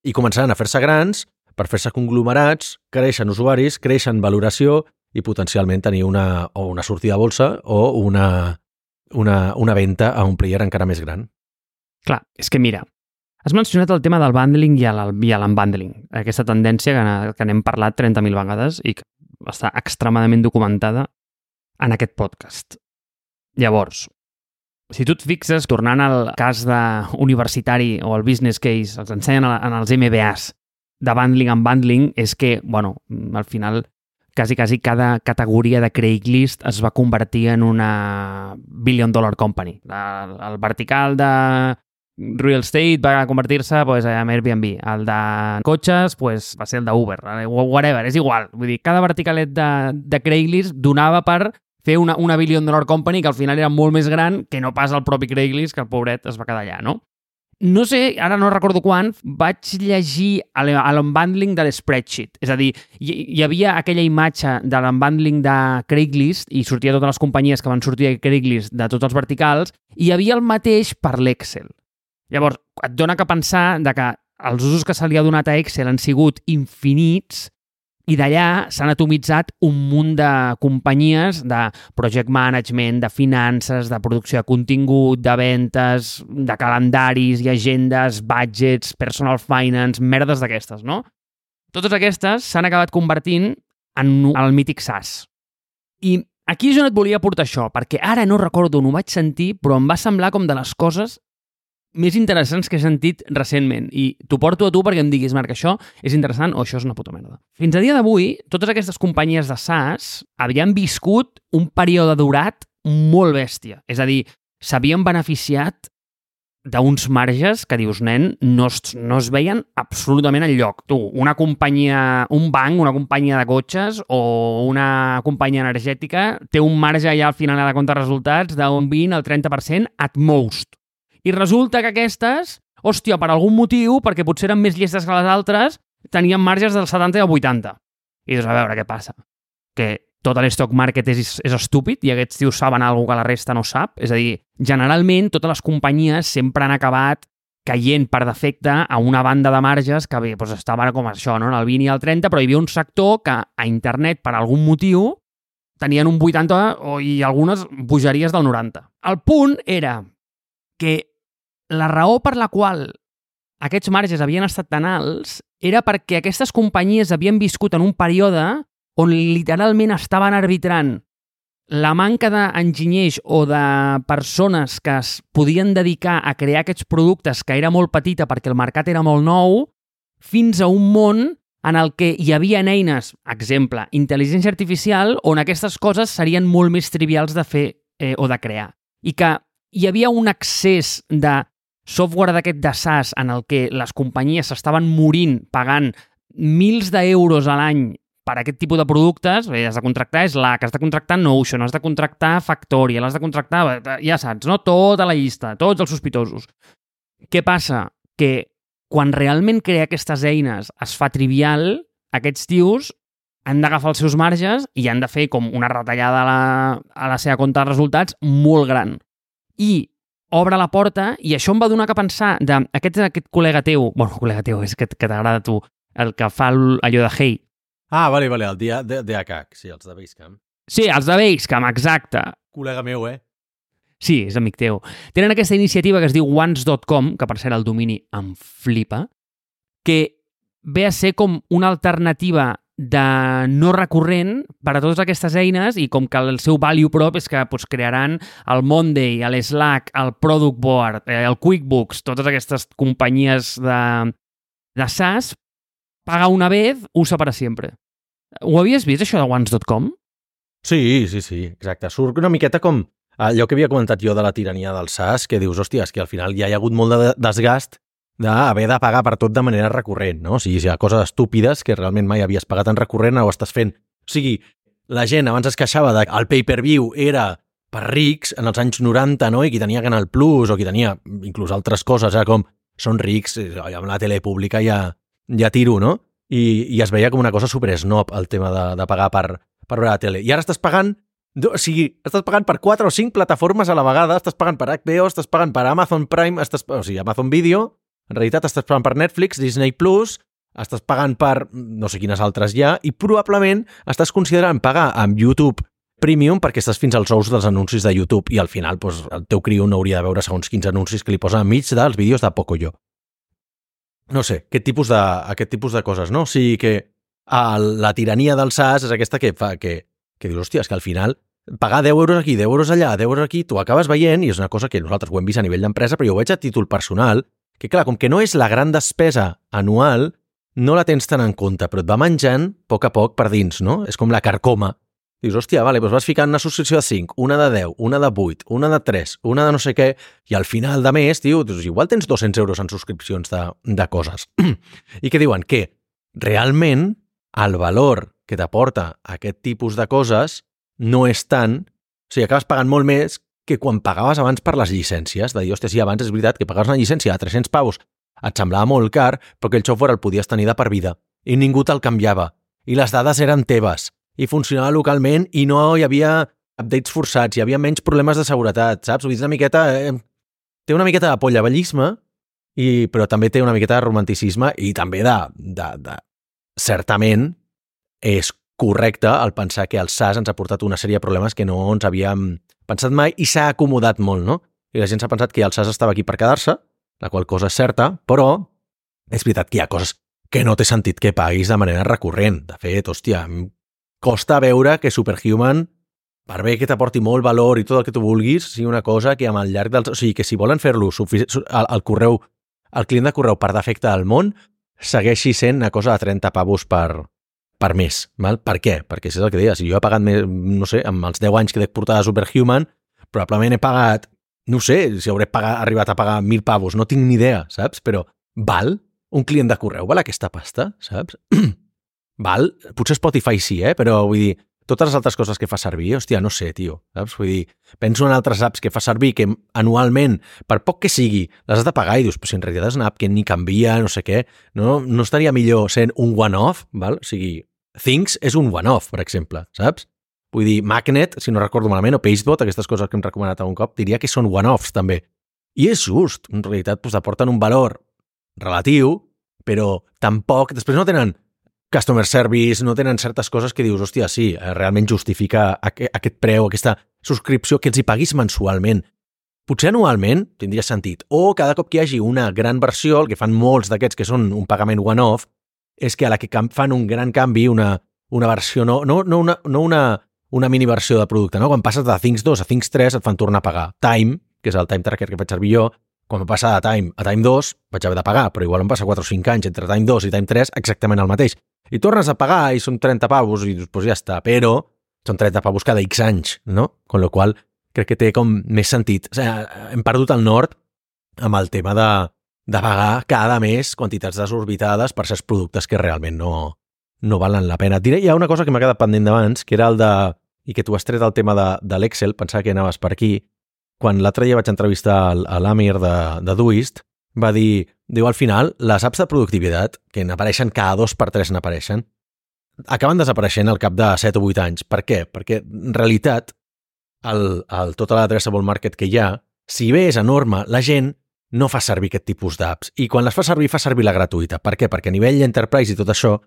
[SPEAKER 1] i començaran a fer-se grans per fer-se conglomerats, creixen usuaris, creixen valoració i potencialment tenir una, o una sortida a bolsa o una, una, una venda a un player encara més gran.
[SPEAKER 2] Clar, és que mira, has mencionat el tema del bundling i l'unbundling, aquesta tendència que, que n'hem parlat 30.000 vegades i que està extremadament documentada en aquest podcast. Llavors, si tu et fixes, tornant al cas de universitari o al business case, els ensenyen en els MBAs de bundling en bundling, és que, bueno, al final quasi, quasi cada categoria de Craigslist es va convertir en una billion dollar company. El, el vertical de real estate va convertir-se pues, en Airbnb. El de cotxes pues, va ser el d'Uber. Whatever, és igual. Vull dir, cada verticalet de, de Craigslist donava per fer una, una billion dollar company que al final era molt més gran que no pas el propi Craigslist, que el pobret es va quedar allà, no? no sé, ara no recordo quan, vaig llegir l'unbundling de l'spreadsheet. És a dir, hi, hi havia aquella imatge de l'unbundling de Craigslist i sortia totes les companyies que van sortir de Craigslist de tots els verticals i hi havia el mateix per l'Excel. Llavors, et dona que pensar de que els usos que se li ha donat a Excel han sigut infinits i d'allà s'han atomitzat un munt de companyies de project management, de finances, de producció de contingut, de ventes, de calendaris i agendes, budgets, personal finance, merdes d'aquestes, no? Totes aquestes s'han acabat convertint en el mític SaaS. I aquí és on et volia portar això, perquè ara no recordo on ho vaig sentir, però em va semblar com de les coses més interessants que he sentit recentment i t'ho porto a tu perquè em diguis, Marc, això és interessant o això és una puta merda. Fins a dia d'avui, totes aquestes companyies de SaaS havien viscut un període durat molt bèstia. És a dir, s'havien beneficiat d'uns marges que dius, nen, no es, no es veien absolutament en lloc. Tu, una companyia, un banc, una companyia de cotxes o una companyia energètica té un marge ja al final de compte resultats d'un 20 al 30% at most. I resulta que aquestes, hòstia, per algun motiu, perquè potser eren més llestes que les altres, tenien marges del 70 i el 80. I dius, a veure què passa. Que tot l'stock market és, és estúpid i aquests tios saben alguna que la resta no sap. És a dir, generalment totes les companyies sempre han acabat caient per defecte a una banda de marges que bé, doncs estava com això, no? en el 20 i el 30, però hi havia un sector que a internet, per algun motiu, tenien un 80 o, i algunes bogeries del 90. El punt era que la raó per la qual aquests marges havien estat tan alts era perquè aquestes companyies havien viscut en un període on literalment estaven arbitrant la manca d'enginyers o de persones que es podien dedicar a crear aquests productes, que era molt petita perquè el mercat era molt nou, fins a un món en el que hi havia eines, exemple, intel·ligència artificial, on aquestes coses serien molt més trivials de fer eh, o de crear. I que hi havia un excés de software d'aquest de SaaS en el que les companyies s'estaven morint pagant mils d'euros a l'any per aquest tipus de productes, bé, has de contractar Slack, has de contractar Notion, has de contractar Factorial, has de contractar, ja saps, no? Tota la llista, tots els sospitosos. Què passa? Que quan realment crea aquestes eines es fa trivial, aquests tios han d'agafar els seus marges i han de fer com una retallada a la, a la seva compte de resultats molt gran. I obre la porta i això em va donar que pensar d'aquest aquest col·lega teu, bueno, col·lega teu, és que, que t'agrada tu, el que fa allò de Hey.
[SPEAKER 1] Ah, vale, vale, el dia de, de ACAC, sí, els de Basecamp.
[SPEAKER 2] Sí, els de Basecamp, exacte.
[SPEAKER 1] Col·lega meu, eh?
[SPEAKER 2] Sí, és amic teu. Tenen aquesta iniciativa que es diu once.com, que per cert el domini em flipa, que ve a ser com una alternativa de no recurrent per a totes aquestes eines i com que el seu value prop és que pues, crearan el Monday, l'Slack, el Product Board, eh, el QuickBooks, totes aquestes companyies de, de SaaS, paga una vez, usa para sempre. Ho havies vist, això de once.com?
[SPEAKER 1] Sí, sí, sí, exacte. Surt una miqueta com allò que havia comentat jo de la tirania del SaaS, que dius, hòstia, és que al final ja hi ha hagut molt de desgast d'haver de pagar per tot de manera recurrent, no? O sigui, si hi ha coses estúpides que realment mai havies pagat en recurrent, ho estàs fent. O sigui, la gent abans es queixava de que el pay-per-view era per rics en els anys 90, no? I qui tenia Canal Plus o qui tenia inclús altres coses, era com, són rics, eh, amb la tele pública ja, ja tiro, no? I, I es veia com una cosa super snob el tema de, de pagar per, per veure la tele. I ara estàs pagant o sigui, estàs pagant per 4 o 5 plataformes a la vegada, estàs pagant per HBO, estàs pagant per Amazon Prime, estàs, o sigui, Amazon Video, en realitat estàs pagant per Netflix, Disney+, Plus, estàs pagant per no sé quines altres ja, i probablement estàs considerant pagar amb YouTube Premium perquè estàs fins als ous dels anuncis de YouTube i al final doncs, el teu criu no hauria de veure segons quins anuncis que li posen enmig dels vídeos de Pocoyo. No sé, aquest tipus de, aquest tipus de coses, no? O sigui que el, la tirania del SAS és aquesta que fa que, que dius, hòstia, és que al final pagar 10 euros aquí, 10 euros allà, 10 euros aquí, tu acabes veient, i és una cosa que nosaltres ho hem vist a nivell d'empresa, però jo ho veig a títol personal, que clar, com que no és la gran despesa anual, no la tens tan en compte, però et va menjant a poc a poc per dins, no? És com la carcoma Dius, hòstia, vale, doncs vas ficant una subscripció de 5, una de 10, una de 8, una de 3, una de no sé què, i al final de mes, tio, doncs igual tens 200 euros en subscripcions de, de coses. I que diuen que realment el valor que t'aporta aquest tipus de coses no és tant... O sigui, acabes pagant molt més que quan pagaves abans per les llicències. De dir, hòstia, sí, abans és veritat que pagaves una llicència de 300 paus et semblava molt car, però que el software el podies tenir de per vida. I ningú te'l canviava. I les dades eren teves i funcionava localment i no hi havia updates forçats, hi havia menys problemes de seguretat, saps? Vull dir, una miqueta... Eh, té una miqueta de pollavellisme, i, però també té una miqueta de romanticisme i també de, de, de... Certament és correcte el pensar que el SAS ens ha portat una sèrie de problemes que no ens havíem pensat mai i s'ha acomodat molt, no? I la gent s'ha pensat que el SAS estava aquí per quedar-se, la qual cosa és certa, però és veritat que hi ha coses que no té sentit que paguis de manera recurrent. De fet, hòstia, costa veure que Superhuman, per bé que t'aporti molt valor i tot el que tu vulguis, sigui una cosa que amb el llarg dels... O sigui, que si volen fer-lo al, al correu, el client de correu per defecte del món, segueixi sent una cosa de 30 pavos per, per mes. Val? Per què? Perquè és el que deia, si jo he pagat, més, no sé, amb els 10 anys que he portat a Superhuman, probablement he pagat, no sé, si hauré pagat, arribat a pagar 1.000 pavos, no tinc ni idea, saps? Però val? Un client de correu val aquesta pasta, saps? Val? Potser Spotify sí, eh? Però vull dir, totes les altres coses que fa servir, hòstia, no sé, tio, saps? Vull dir, penso en altres apps que fa servir que anualment, per poc que sigui, les has de pagar i dius, però si en realitat és una app que ni canvia, no sé què, no, no estaria millor sent un one-off, val? O sigui, Things és un one-off, per exemple, saps? Vull dir, Magnet, si no recordo malament, o Pastebot, aquestes coses que hem recomanat un cop, diria que són one-offs, també. I és just, en realitat, doncs, aporten un valor relatiu, però tampoc... Després no tenen customer service, no tenen certes coses que dius, hòstia, sí, eh, realment justifica aquest preu, aquesta subscripció que els hi paguis mensualment. Potser anualment tindria sentit. O cada cop que hi hagi una gran versió, el que fan molts d'aquests que són un pagament one-off, és que a la que fan un gran canvi, una, una versió, no, no, no, una, no una, una mini versió de producte, no? Quan passes de Things 2 a Things 3 et fan tornar a pagar. Time, que és el time tracker que faig servir jo, quan va passar de Time a Time 2 vaig haver de pagar, però igual em passa 4 o 5 anys entre Time 2 i Time 3 exactament el mateix i tornes a pagar i són 30 pavos i pues ja està, però són 30 pavos cada X anys, no? Con lo qual crec que té com més sentit. O sigui, hem perdut el nord amb el tema de, de pagar cada mes quantitats desorbitades per certs productes que realment no, no valen la pena. Et diré, hi ha una cosa que m'ha quedat pendent d'abans, que era el de... i que tu has tret el tema de, de l'Excel, pensava que anaves per aquí. Quan l'altre dia vaig entrevistar l'Amir de, de Duist, va dir, diu, al final, les apps de productivitat, que n'apareixen cada dos per tres n'apareixen, acaben desapareixent al cap de 7 o 8 anys. Per què? Perquè, en realitat, el, el, tota l'adreçable market que hi ha, si bé és enorme, la gent no fa servir aquest tipus d'apps. I quan les fa servir, fa servir la gratuïta. Per què? Perquè a nivell enterprise i tot això,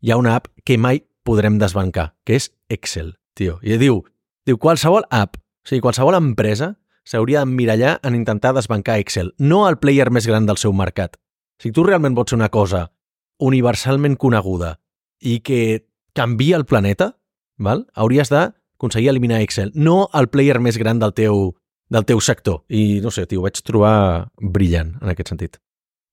[SPEAKER 1] hi ha una app que mai podrem desbancar, que és Excel, tio. I diu, diu qualsevol app, o sigui, qualsevol empresa s'hauria d'emmirallar en intentar desbancar Excel, no el player més gran del seu mercat. Si tu realment vols ser una cosa universalment coneguda i que canvia el planeta, val? hauries d'aconseguir eliminar Excel, no el player més gran del teu, del teu sector. I no sé, t'ho vaig trobar brillant en aquest sentit.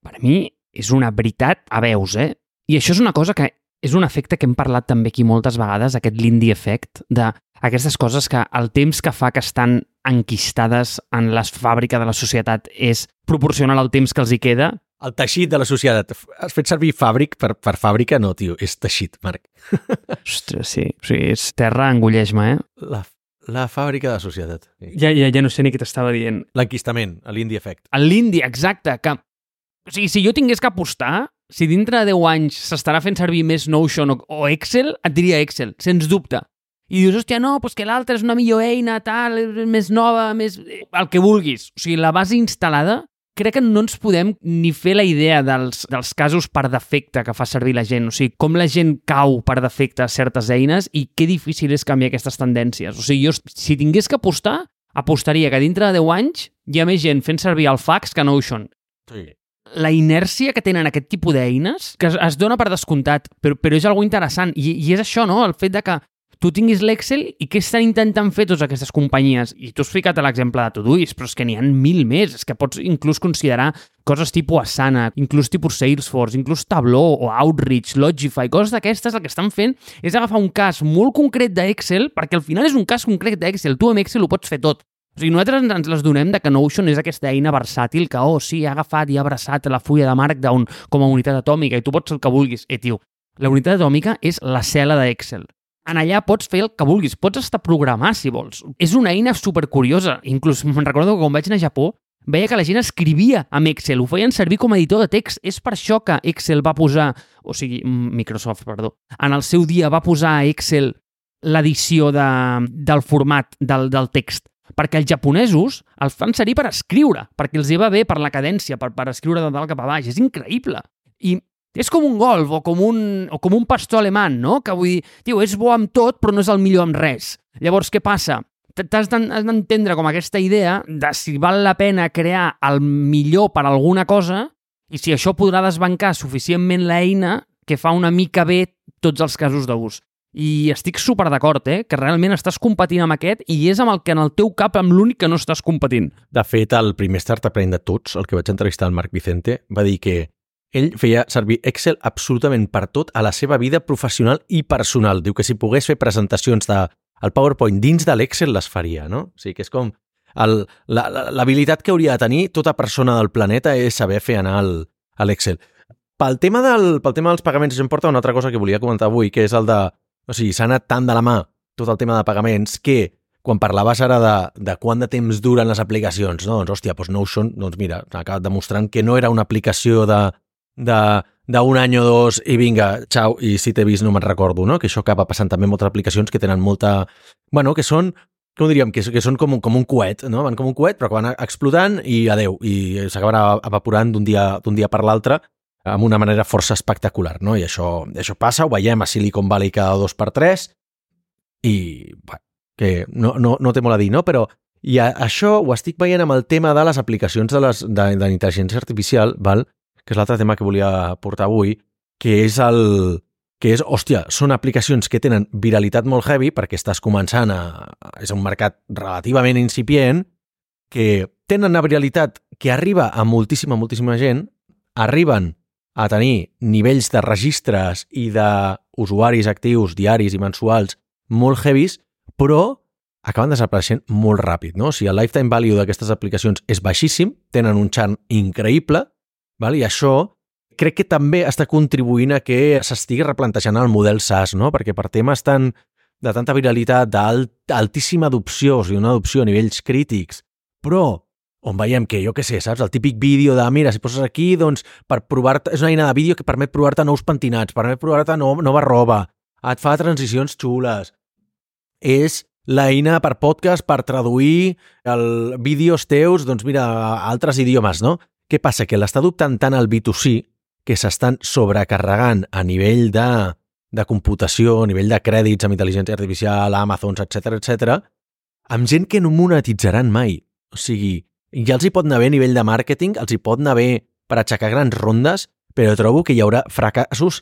[SPEAKER 2] Per mi és una veritat a veus, eh? I això és una cosa que és un efecte que hem parlat també aquí moltes vegades, aquest Lindy Effect, de aquestes coses que el temps que fa que estan enquistades en la fàbrica de la societat és proporcional al temps que els hi queda.
[SPEAKER 1] El teixit de la societat. Has fet servir fàbric per, per fàbrica? No, tio, és teixit, Marc.
[SPEAKER 2] Ostres, sí. O sigui, és terra, engulleix-me, eh?
[SPEAKER 1] La, la fàbrica de la societat.
[SPEAKER 2] Ja, ja, ja no sé ni què t'estava dient.
[SPEAKER 1] L'enquistament, l'Indie Effect.
[SPEAKER 2] L'Indie, exacte, que... O sigui, si jo tingués que apostar, si dintre de 10 anys s'estarà fent servir més Notion o, o Excel, et diria Excel, sens dubte i dius, hòstia, no, doncs que l'altra és una millor eina, tal, més nova, més... el que vulguis. O sigui, la base instal·lada crec que no ens podem ni fer la idea dels, dels casos per defecte que fa servir la gent. O sigui, com la gent cau per defecte a certes eines i que difícil és canviar aquestes tendències. O sigui, jo, si tingués que apostar, apostaria que dintre de 10 anys hi ha més gent fent servir el fax que Notion.
[SPEAKER 1] Sí.
[SPEAKER 2] La inèrcia que tenen aquest tipus d'eines, que es, es dona per descomptat, però, però és algo interessant. I, I és això, no?, el fet de que tu tinguis l'Excel i què estan intentant fer totes aquestes companyies? I tu has ficat l'exemple de Todoist, però és que n'hi ha mil més. És que pots inclús considerar coses tipus Asana, inclús tipus Salesforce, inclús Tableau o Outreach, Logify, coses d'aquestes, el que estan fent és agafar un cas molt concret d'Excel, perquè al final és un cas concret d'Excel. Tu amb Excel ho pots fer tot. O sigui, nosaltres ens les donem de que Notion és aquesta eina versàtil que, oh, sí, ha agafat i ha abraçat la fulla de Markdown com a unitat atòmica i tu pots el que vulguis. Eh, tio, la unitat atòmica és la cel·la d'Excel en allà pots fer el que vulguis, pots estar programar si vols. És una eina supercuriosa. Inclús me'n recordo que quan vaig anar a Japó veia que la gent escrivia amb Excel, ho feien servir com a editor de text. És per això que Excel va posar, o sigui, Microsoft, perdó, en el seu dia va posar a Excel l'edició de, del format del, del text perquè els japonesos els fan servir per escriure, perquè els hi va bé per la cadència, per, per escriure de dalt cap a baix. És increïble. I és com un golf o com un, o com un pastor alemany, no? Que vull dir, tio, és bo amb tot, però no és el millor amb res. Llavors, què passa? T'has d'entendre com aquesta idea de si val la pena crear el millor per alguna cosa i si això podrà desbancar suficientment l'eina que fa una mica bé tots els casos d'ús. I estic super d'acord, eh? que realment estàs competint amb aquest i és amb el que en el teu cap amb l'únic que no estàs competint.
[SPEAKER 1] De fet, el primer startup de tots, el que vaig entrevistar al Marc Vicente, va dir que ell feia servir Excel absolutament per tot a la seva vida professional i personal. Diu que si pogués fer presentacions de el PowerPoint dins de l'Excel les faria, no? O sigui que és com l'habilitat que hauria de tenir tota persona del planeta és saber fer anar a l'Excel. Pel tema, del, pel tema dels pagaments, em porta una altra cosa que volia comentar avui, que és el de... O sigui, s'ha anat tant de la mà tot el tema de pagaments que quan parlaves ara de, de quant de temps duren les aplicacions, no? doncs, hòstia, doncs Notion, doncs mira, ha acabat demostrant que no era una aplicació de, d'un any o dos i vinga, xau, i si t'he vist no me'n recordo, no? Que això acaba passant també amb moltes aplicacions que tenen molta... Bueno, que són, com diríem, que, que són com un, com un coet, no? Van com un coet, però que van explotant i adeu, i s'acaben evaporant d'un dia, dia per l'altre amb una manera força espectacular, no? I això, això passa, ho veiem a Silicon Valley cada dos per tres, i bueno, que no, no, no té molt a dir, no? Però i a, això ho estic veient amb el tema de les aplicacions de l'intel·ligència artificial, val? Que és l'altre tema que volia portar avui, que és el que és, hòstia, són aplicacions que tenen viralitat molt heavy perquè estàs començant a... és un mercat relativament incipient, que tenen una viralitat que arriba a moltíssima, moltíssima gent, arriben a tenir nivells de registres i d'usuaris actius diaris i mensuals molt heavies, però acaben desapareixent molt ràpid, no? O sigui, el lifetime value d'aquestes aplicacions és baixíssim, tenen un xarn increïble, Val? I això crec que també està contribuint a que s'estigui replantejant el model SaaS, no? perquè per temes tan, de tanta viralitat, d'altíssima adopció, o sigui, una adopció a nivells crítics, però on veiem que, jo què sé, saps, el típic vídeo de, mira, si poses aquí, doncs, per provar és una eina de vídeo que permet provar-te nous pentinats, permet provar-te no, nova roba, et fa transicions xules. És l'eina per podcast per traduir el vídeos teus, doncs mira, a altres idiomes, no? Què passa? Que l'està adoptant tant el B2C que s'estan sobrecarregant a nivell de, de computació, a nivell de crèdits amb intel·ligència artificial, Amazon, etc etc, amb gent que no monetitzaran mai. O sigui, ja els hi pot anar bé a nivell de màrqueting, els hi pot anar bé per aixecar grans rondes, però trobo que hi haurà fracassos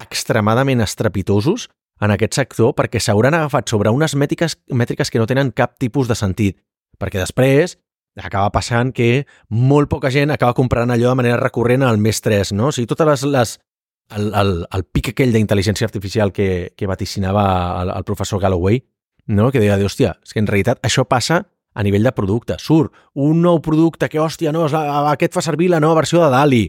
[SPEAKER 1] extremadament estrepitosos en aquest sector perquè s'hauran agafat sobre unes mètriques, mètriques que no tenen cap tipus de sentit. Perquè després acaba passant que molt poca gent acaba comprant allò de manera recurrent al mes 3, no? O sigui, totes les... les el, el, el pic aquell d'intel·ligència artificial que, que vaticinava el, el professor Galloway, no? que deia, hòstia, és que en realitat això passa a nivell de producte. Surt un nou producte que, hòstia, no, aquest fa servir la nova versió de DALI.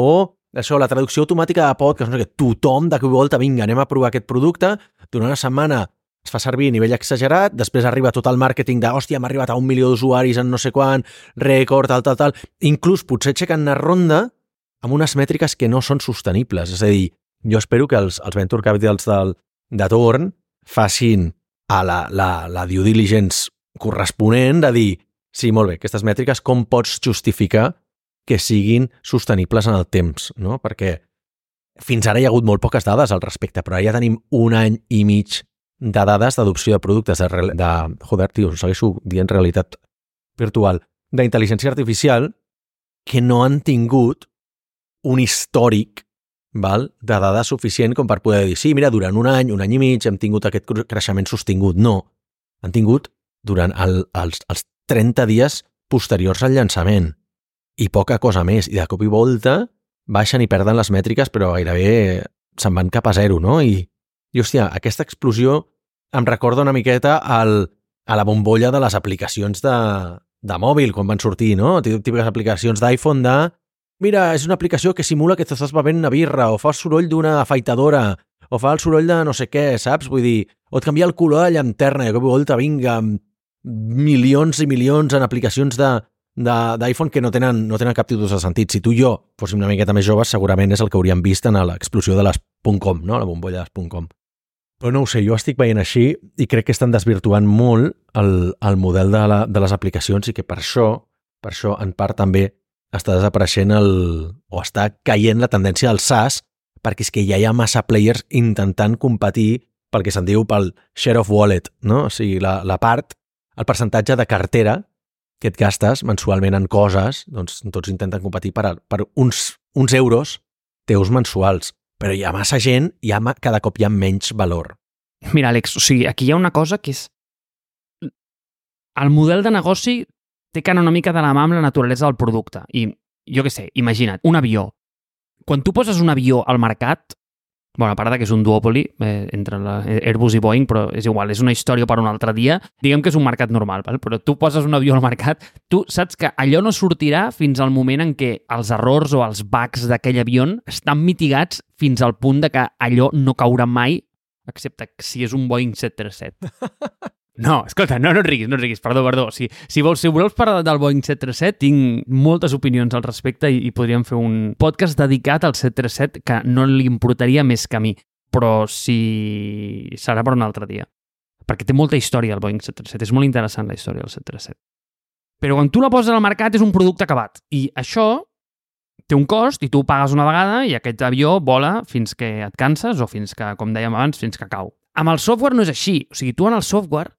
[SPEAKER 1] O això, la traducció automàtica de podcast, no sé què, tothom de que volta, vinga, anem a provar aquest producte, durant una setmana es fa servir a nivell exagerat, després arriba tot el màrqueting de, hòstia, hem arribat a un milió d'usuaris en no sé quan, rècord, tal, tal, tal. Inclús potser aixequen una ronda amb unes mètriques que no són sostenibles. És a dir, jo espero que els, els venture capitals del, de torn facin a la, la, la due diligence corresponent de dir, sí, molt bé, aquestes mètriques, com pots justificar que siguin sostenibles en el temps, no? Perquè fins ara hi ha hagut molt poques dades al respecte, però ja tenim un any i mig de dades d'adopció de productes de, de joder, tio, segueixo dient realitat virtual, d'intel·ligència artificial que no han tingut un històric val, de dades suficient com per poder dir, sí, mira, durant un any, un any i mig hem tingut aquest cre- creixement sostingut. No, han tingut durant el, els, els 30 dies posteriors al llançament i poca cosa més. I de cop i volta baixen i perden les mètriques, però gairebé se'n van cap a zero, no? I, i hòstia, aquesta explosió em recorda una miqueta al, a la bombolla de les aplicacions de, de mòbil, quan van sortir, no? Tí- Típiques aplicacions d'iPhone de mira, és una aplicació que simula que t'estàs bevent una birra, o fa el soroll d'una afeitadora, o fa el soroll de no sé què, saps? Vull dir, o et canvia el color de la llanterna, i de cop volta, vinga, amb milions i milions en aplicacions de- d'iPhone que no tenen, no tenen cap tipus de sentit. Si tu i jo fóssim una miqueta més joves, segurament és el que hauríem vist en l'explosió de les .com, no? la bombolla de les .com. Però no ho sé, jo estic veient així i crec que estan desvirtuant molt el, el model de, la, de les aplicacions i que per això, per això en part també està desapareixent el, o està caient la tendència al SaaS perquè és que ja hi ha massa players intentant competir pel que se'n diu pel share of wallet, no? O sigui, la, la part, el percentatge de cartera que et gastes mensualment en coses, doncs tots intenten competir per, per uns, uns euros teus mensuals. Però hi ha massa gent i ha, cada cop hi ha menys valor.
[SPEAKER 2] Mira, Àlex, o sigui, aquí hi ha una cosa que és... El model de negoci té que anar una mica de la mà amb la naturalesa del producte. I, jo què sé, imagina't, un avió. Quan tu poses un avió al mercat, bueno, a part que és un duòpoli eh, entre la Airbus i Boeing, però és igual, és una història per un altre dia, diguem que és un mercat normal, val? però tu poses un avió al mercat, tu saps que allò no sortirà fins al moment en què els errors o els bugs d'aquell avió estan mitigats fins al punt de que allò no caurà mai excepte si és un Boeing 737. No, escolta, no, no et riguis, no et riguis, perdó, perdó. Si, si, vols, si voleu parlar del Boeing 737, tinc moltes opinions al respecte i, i podríem fer un podcast dedicat al 737 que no li importaria més que a mi, però si serà per un altre dia. Perquè té molta història el Boeing 737, és molt interessant la història del 737. Però quan tu la poses al mercat és un producte acabat i això té un cost i tu ho pagues una vegada i aquest avió vola fins que et canses o fins que, com dèiem abans, fins que cau. Amb el software no és així. O sigui, tu en el software,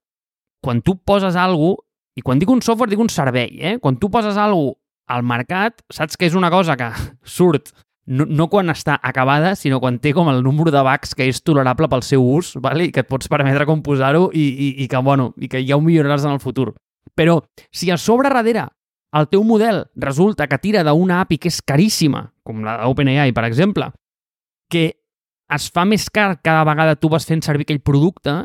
[SPEAKER 2] quan tu poses alguna i quan dic un software dic un servei, eh? Quan tu poses alguna al mercat, saps que és una cosa que surt no, no quan està acabada, sinó quan té com el número de bugs que és tolerable pel seu ús, vale? i que et pots permetre com posar-ho i, i, i, que, bueno, i que ja ho milloraràs en el futur. Però si a sobre darrere el teu model resulta que tira d'una API que és caríssima, com la d'OpenAI, per exemple, que es fa més car cada vegada tu vas fent servir aquell producte,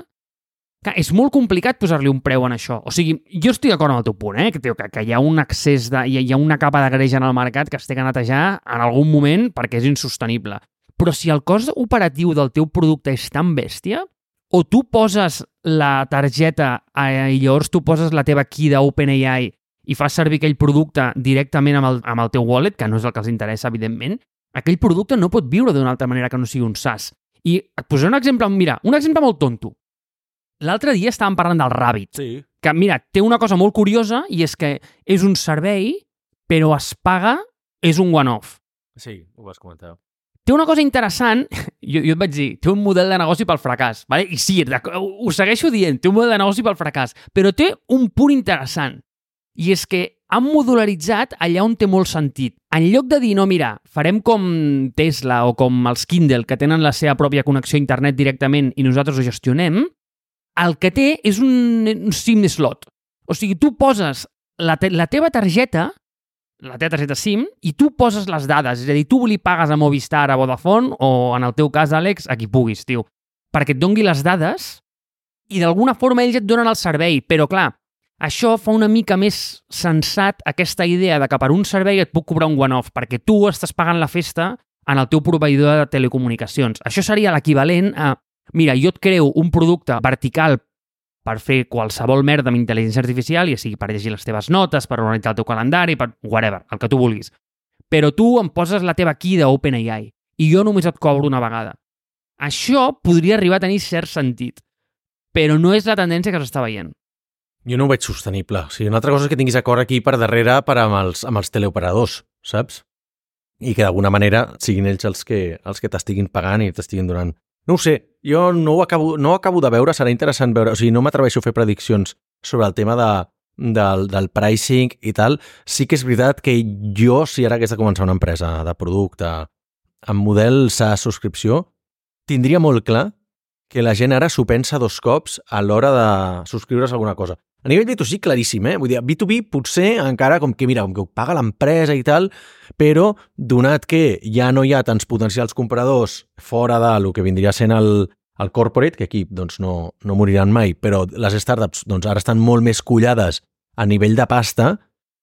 [SPEAKER 2] que és molt complicat posar-li un preu en això. O sigui, jo estic d'acord amb el teu punt, eh? que, tio, que, que hi ha un accés, de, hi ha, hi ha una capa de greix en el mercat que es té que netejar en algun moment perquè és insostenible. Però si el cost operatiu del teu producte és tan bèstia, o tu poses la targeta eh, i llavors tu poses la teva key d'OpenAI i fas servir aquell producte directament amb el, amb el teu wallet, que no és el que els interessa, evidentment, aquell producte no pot viure d'una altra manera que no sigui un SaaS. I et posaré un exemple, mira, un exemple molt tonto. L'altre dia estàvem parlant del Rabbit,
[SPEAKER 1] Sí.
[SPEAKER 2] que, mira, té una cosa molt curiosa i és que és un servei, però es paga, és un one-off.
[SPEAKER 1] Sí, ho vas comentar.
[SPEAKER 2] Té una cosa interessant, jo, jo et vaig dir, té un model de negoci pel fracàs, vale? i sí, ho segueixo dient, té un model de negoci pel fracàs, però té un punt interessant, i és que han modularitzat allà on té molt sentit. En lloc de dir, no, mira, farem com Tesla o com els Kindle, que tenen la seva pròpia connexió a internet directament i nosaltres ho gestionem, el que té és un, un SIM slot. O sigui, tu poses la, te la teva targeta, la teva targeta SIM, i tu poses les dades. És a dir, tu li pagues a Movistar, a Vodafone, o en el teu cas, Àlex, a qui puguis, tio, perquè et dongui les dades i d'alguna forma ells et donen el servei. Però, clar, això fa una mica més sensat aquesta idea de que per un servei et puc cobrar un one-off, perquè tu estàs pagant la festa en el teu proveïdor de telecomunicacions. Això seria l'equivalent a, mira, jo et creo un producte vertical per fer qualsevol merda amb intel·ligència artificial, ja sigui per llegir les teves notes, per organitzar el teu calendari, per whatever, el que tu vulguis. Però tu em poses la teva key d'OpenAI i jo només et cobro una vegada. Això podria arribar a tenir cert sentit, però no és la tendència que s'està veient.
[SPEAKER 1] Jo no ho veig sostenible. O sigui, una altra cosa és que tinguis acord aquí per darrere per amb els, amb els teleoperadors. saps? I que d'alguna manera siguin ells els que, els que t'estiguin pagant i t'estiguin donant... No ho sé, jo no ho, acabo, no ho acabo de veure, serà interessant veure... O sigui, no m'atreveixo a fer prediccions sobre el tema de, del, del pricing i tal. Sí que és veritat que jo, si ara hagués de començar una empresa de producte amb model SaaS subscripció, tindria molt clar que la gent ara s'ho pensa dos cops a l'hora de subscriure's a alguna cosa. A nivell B2C, claríssim, eh? Vull dir, B2B potser encara com que, mira, com que ho paga l'empresa i tal, però donat que ja no hi ha tants potencials compradors fora de lo que vindria sent el, el corporate, que aquí doncs, no, no moriran mai, però les startups doncs, ara estan molt més collades a nivell de pasta,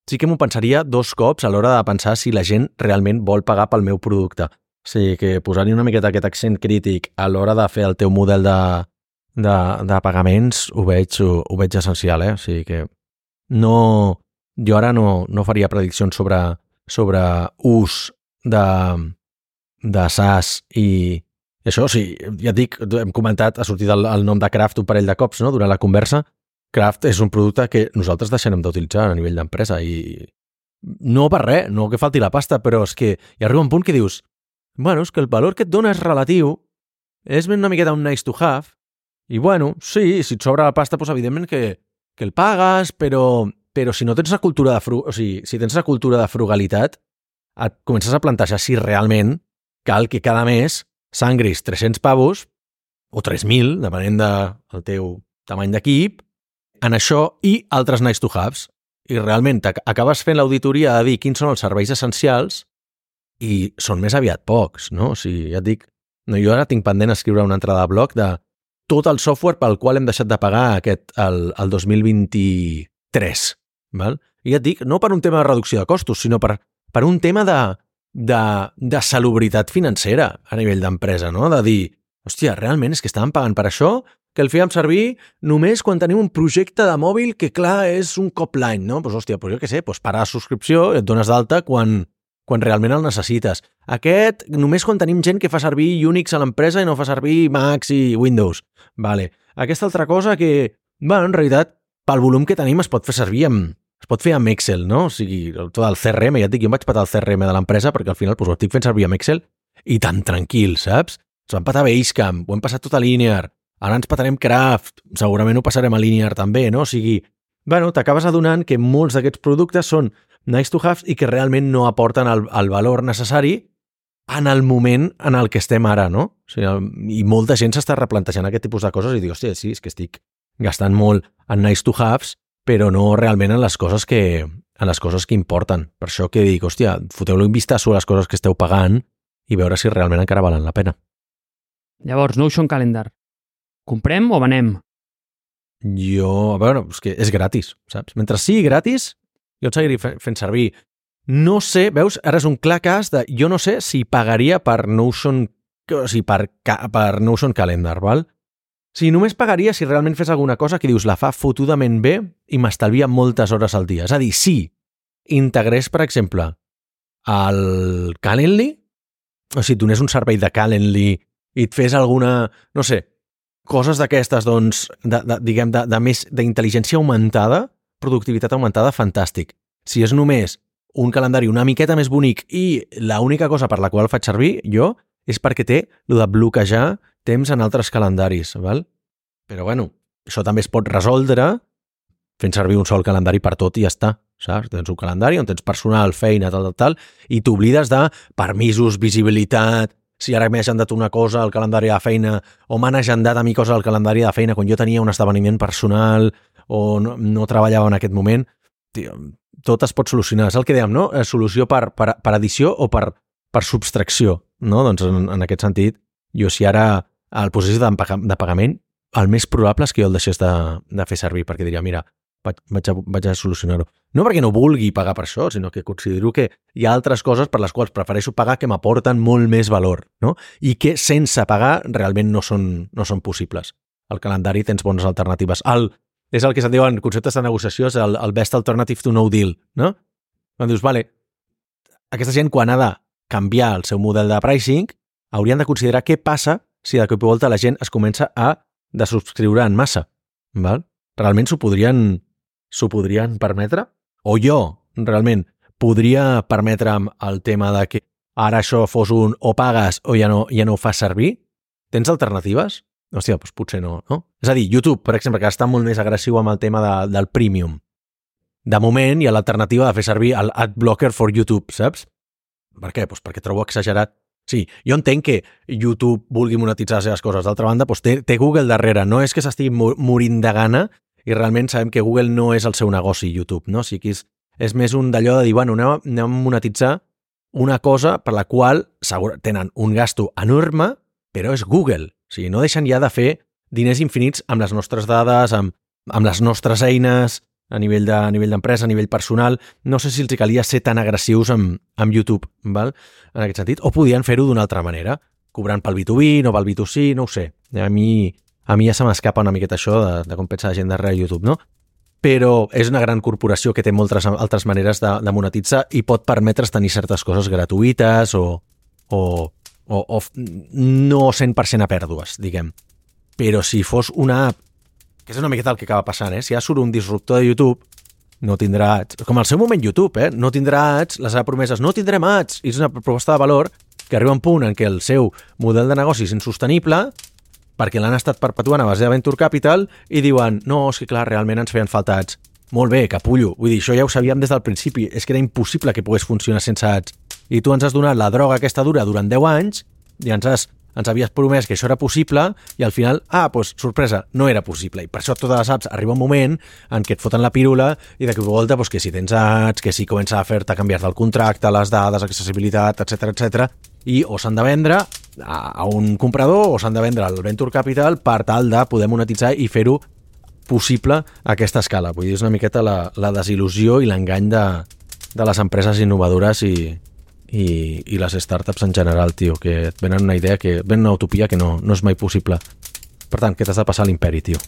[SPEAKER 1] sí que m'ho pensaria dos cops a l'hora de pensar si la gent realment vol pagar pel meu producte. O sigui, que posar-hi una miqueta aquest accent crític a l'hora de fer el teu model de, de, de pagaments ho veig, ho, ho veig essencial, eh? O sigui que no... Jo ara no, no faria prediccions sobre, sobre ús de, de SaaS i, això, sí, ja et dic, hem comentat, ha sortit el, el nom de Craft un parell de cops no? durant la conversa. Craft és un producte que nosaltres deixarem d'utilitzar a nivell d'empresa i no per res, no que falti la pasta, però és que hi arriba un punt que dius bueno, és que el valor que et dona és relatiu, és una miqueta un nice to have, i bueno, sí, si et sobra la pasta, doncs evidentment que, que el pagues, però, però si no tens la cultura de fru... o sigui, si tens la cultura de frugalitat, et comences a plantejar si realment cal que cada mes sangris 300 pavos o 3.000, depenent del de teu tamany d'equip, en això i altres nice to haves. I realment acabes fent l'auditoria de dir quins són els serveis essencials i són més aviat pocs, no? O sigui, ja et dic, no, jo ara tinc pendent escriure una entrada de blog de tot el software pel qual hem deixat de pagar aquest, el, el 2023. Val? I ja et dic, no per un tema de reducció de costos, sinó per, per un tema de, de, de salubritat financera a nivell d'empresa, no? De dir, hòstia, realment és que estàvem pagant per això, que el fèiem servir només quan tenim un projecte de mòbil que, clar, és un cop l'any, no? Doncs, pues, hòstia, pues jo què sé, pues parar la subscripció i et dones d'alta quan, quan realment el necessites. Aquest, només quan tenim gent que fa servir Unix a l'empresa i no fa servir Macs i Windows. Vale. Aquesta altra cosa que, bueno, en realitat, pel volum que tenim es pot fer servir amb, es pot fer amb Excel, no? O sigui, tot el CRM, ja et dic, jo em vaig patar el CRM de l'empresa perquè al final pues, ho estic fent servir amb Excel i tan tranquil, saps? Ens vam patar Basecamp, ho hem passat tot a Linear, ara ens patarem Craft, segurament ho passarem a Linear també, no? O sigui, bueno, t'acabes adonant que molts d'aquests productes són nice to have i que realment no aporten el, el valor necessari en el moment en el que estem ara, no? O sigui, I molta gent s'està replantejant aquest tipus de coses i diu, hòstia, sí, és que estic gastant molt en nice to haves, però no realment en les coses que, en les coses que importen. Per això que dic, hòstia, foteu-lo un vistazo a les coses que esteu pagant i veure si realment encara valen la pena.
[SPEAKER 2] Llavors, Notion Calendar. Comprem o venem?
[SPEAKER 1] Jo, a veure, és que és gratis, saps? Mentre sigui gratis, jo et seguiré fent servir. No sé, veus, ara és un clar cas de... Jo no sé si pagaria per Notion, o sigui, per, per Notion Calendar, val? Si només pagaria si realment fes alguna cosa que dius la fa fotudament bé i m'estalvia moltes hores al dia. És a dir, si integrés, per exemple, el Calendly, o si et donés un servei de Calendly i et fes alguna, no sé, coses d'aquestes, doncs, de, de, diguem, de, de més d'intel·ligència augmentada, productivitat augmentada, fantàstic. Si és només un calendari una miqueta més bonic i l'única cosa per la qual faig servir jo és perquè té el de bloquejar temps en altres calendaris, val? Però bueno, això també es pot resoldre fent servir un sol calendari per tot i ja està, saps? Tens un calendari on tens personal, feina, tal, tal, tal, i t'oblides de permisos, visibilitat, si ara m'he agendat una cosa al calendari de feina o m'han agendat a mi cosa al calendari de feina quan jo tenia un esdeveniment personal o no, no treballava en aquest moment, tio, tot es pot solucionar. És el que dèiem, no? Eh, solució per, per, per edició o per, per subtracció, no? Doncs en, en aquest sentit, jo si ara el procés de, de pagament, el més probable és que jo el deixés de, de fer servir, perquè diria, mira, vaig, vaig a, a solucionar-ho. No perquè no vulgui pagar per això, sinó que considero que hi ha altres coses per les quals prefereixo pagar que m'aporten molt més valor, no? I que sense pagar realment no són, no són possibles. Al calendari tens bones alternatives. El, és el que se'n diuen conceptes de negociació, és el, el best alternative to no deal, no? Quan dius, vale, aquesta gent quan ha de canviar el seu model de pricing, haurien de considerar què passa si de cop i volta la gent es comença a desubscriure en massa. Val? Realment s'ho podrien, s'ho podrien permetre? O jo, realment, podria permetre'm el tema de que ara això fos un o pagues o ja no, ja no ho fas servir? Tens alternatives? Hòstia, doncs potser no, no? És a dir, YouTube, per exemple, que està molt més agressiu amb el tema de, del premium. De moment hi ha l'alternativa de fer servir el AdBlocker for YouTube, saps? Per què? Pues perquè trobo exagerat. Sí, jo entenc que YouTube vulgui monetitzar les seves coses. D'altra banda, doncs té, té Google darrere. No és que s'estigui morint de gana i realment sabem que Google no és el seu negoci, YouTube, no? O sigui és, és més un d'allò de dir, bueno, anem, a, anem a monetitzar una cosa per la qual segur, tenen un gasto enorme, però és Google. O sigui, no deixen ja de fer diners infinits amb les nostres dades, amb, amb les nostres eines, a nivell de, a nivell d'empresa, a nivell personal. No sé si els calia ser tan agressius amb, amb YouTube, val? en aquest sentit, o podien fer-ho d'una altra manera, cobrant pel B2B, no pel B2C, no ho sé. A mi, a mi ja se m'escapa una miqueta això de, de com pensa la gent darrere YouTube, no? Però és una gran corporació que té moltes altres maneres de, de monetitzar i pot permetre's tenir certes coses gratuïtes o, o, o, o no 100% a pèrdues, diguem. Però si fos una app que és una miqueta el que acaba passant, eh? Si ja surt un disruptor de YouTube, no tindrà ads. Com al seu moment YouTube, eh? No tindrà ads, la seva promesa és no tindrem ads, i és una proposta de valor que arriba un punt en què el seu model de negoci és insostenible perquè l'han estat perpetuant a base de Venture Capital i diuen, no, és que clar, realment ens feien falta ads. Molt bé, capullo. Vull dir, això ja ho sabíem des del principi. És que era impossible que pogués funcionar sense ads. I tu ens has donat la droga aquesta dura durant 10 anys i ens has ens havies promès que això era possible i al final, ah, doncs, sorpresa, no era possible. I per això totes les apps arriba un moment en què et foten la pirula i de cop volta doncs, que si tens ads, que si comença a fer-te canviar del contracte, les dades, accessibilitat, etc etc i o s'han de vendre a un comprador o s'han de vendre al Venture Capital per tal de poder monetitzar i fer-ho possible a aquesta escala. Vull dir, és una miqueta la, la desil·lusió i l'engany de, de les empreses innovadores i, i, i les startups en general, tio, que et venen una idea, que venen una utopia que no, no és mai possible. Per tant, que t'has de passar a l'imperi, tio.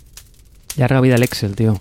[SPEAKER 2] Llarga vida l'Excel, tio.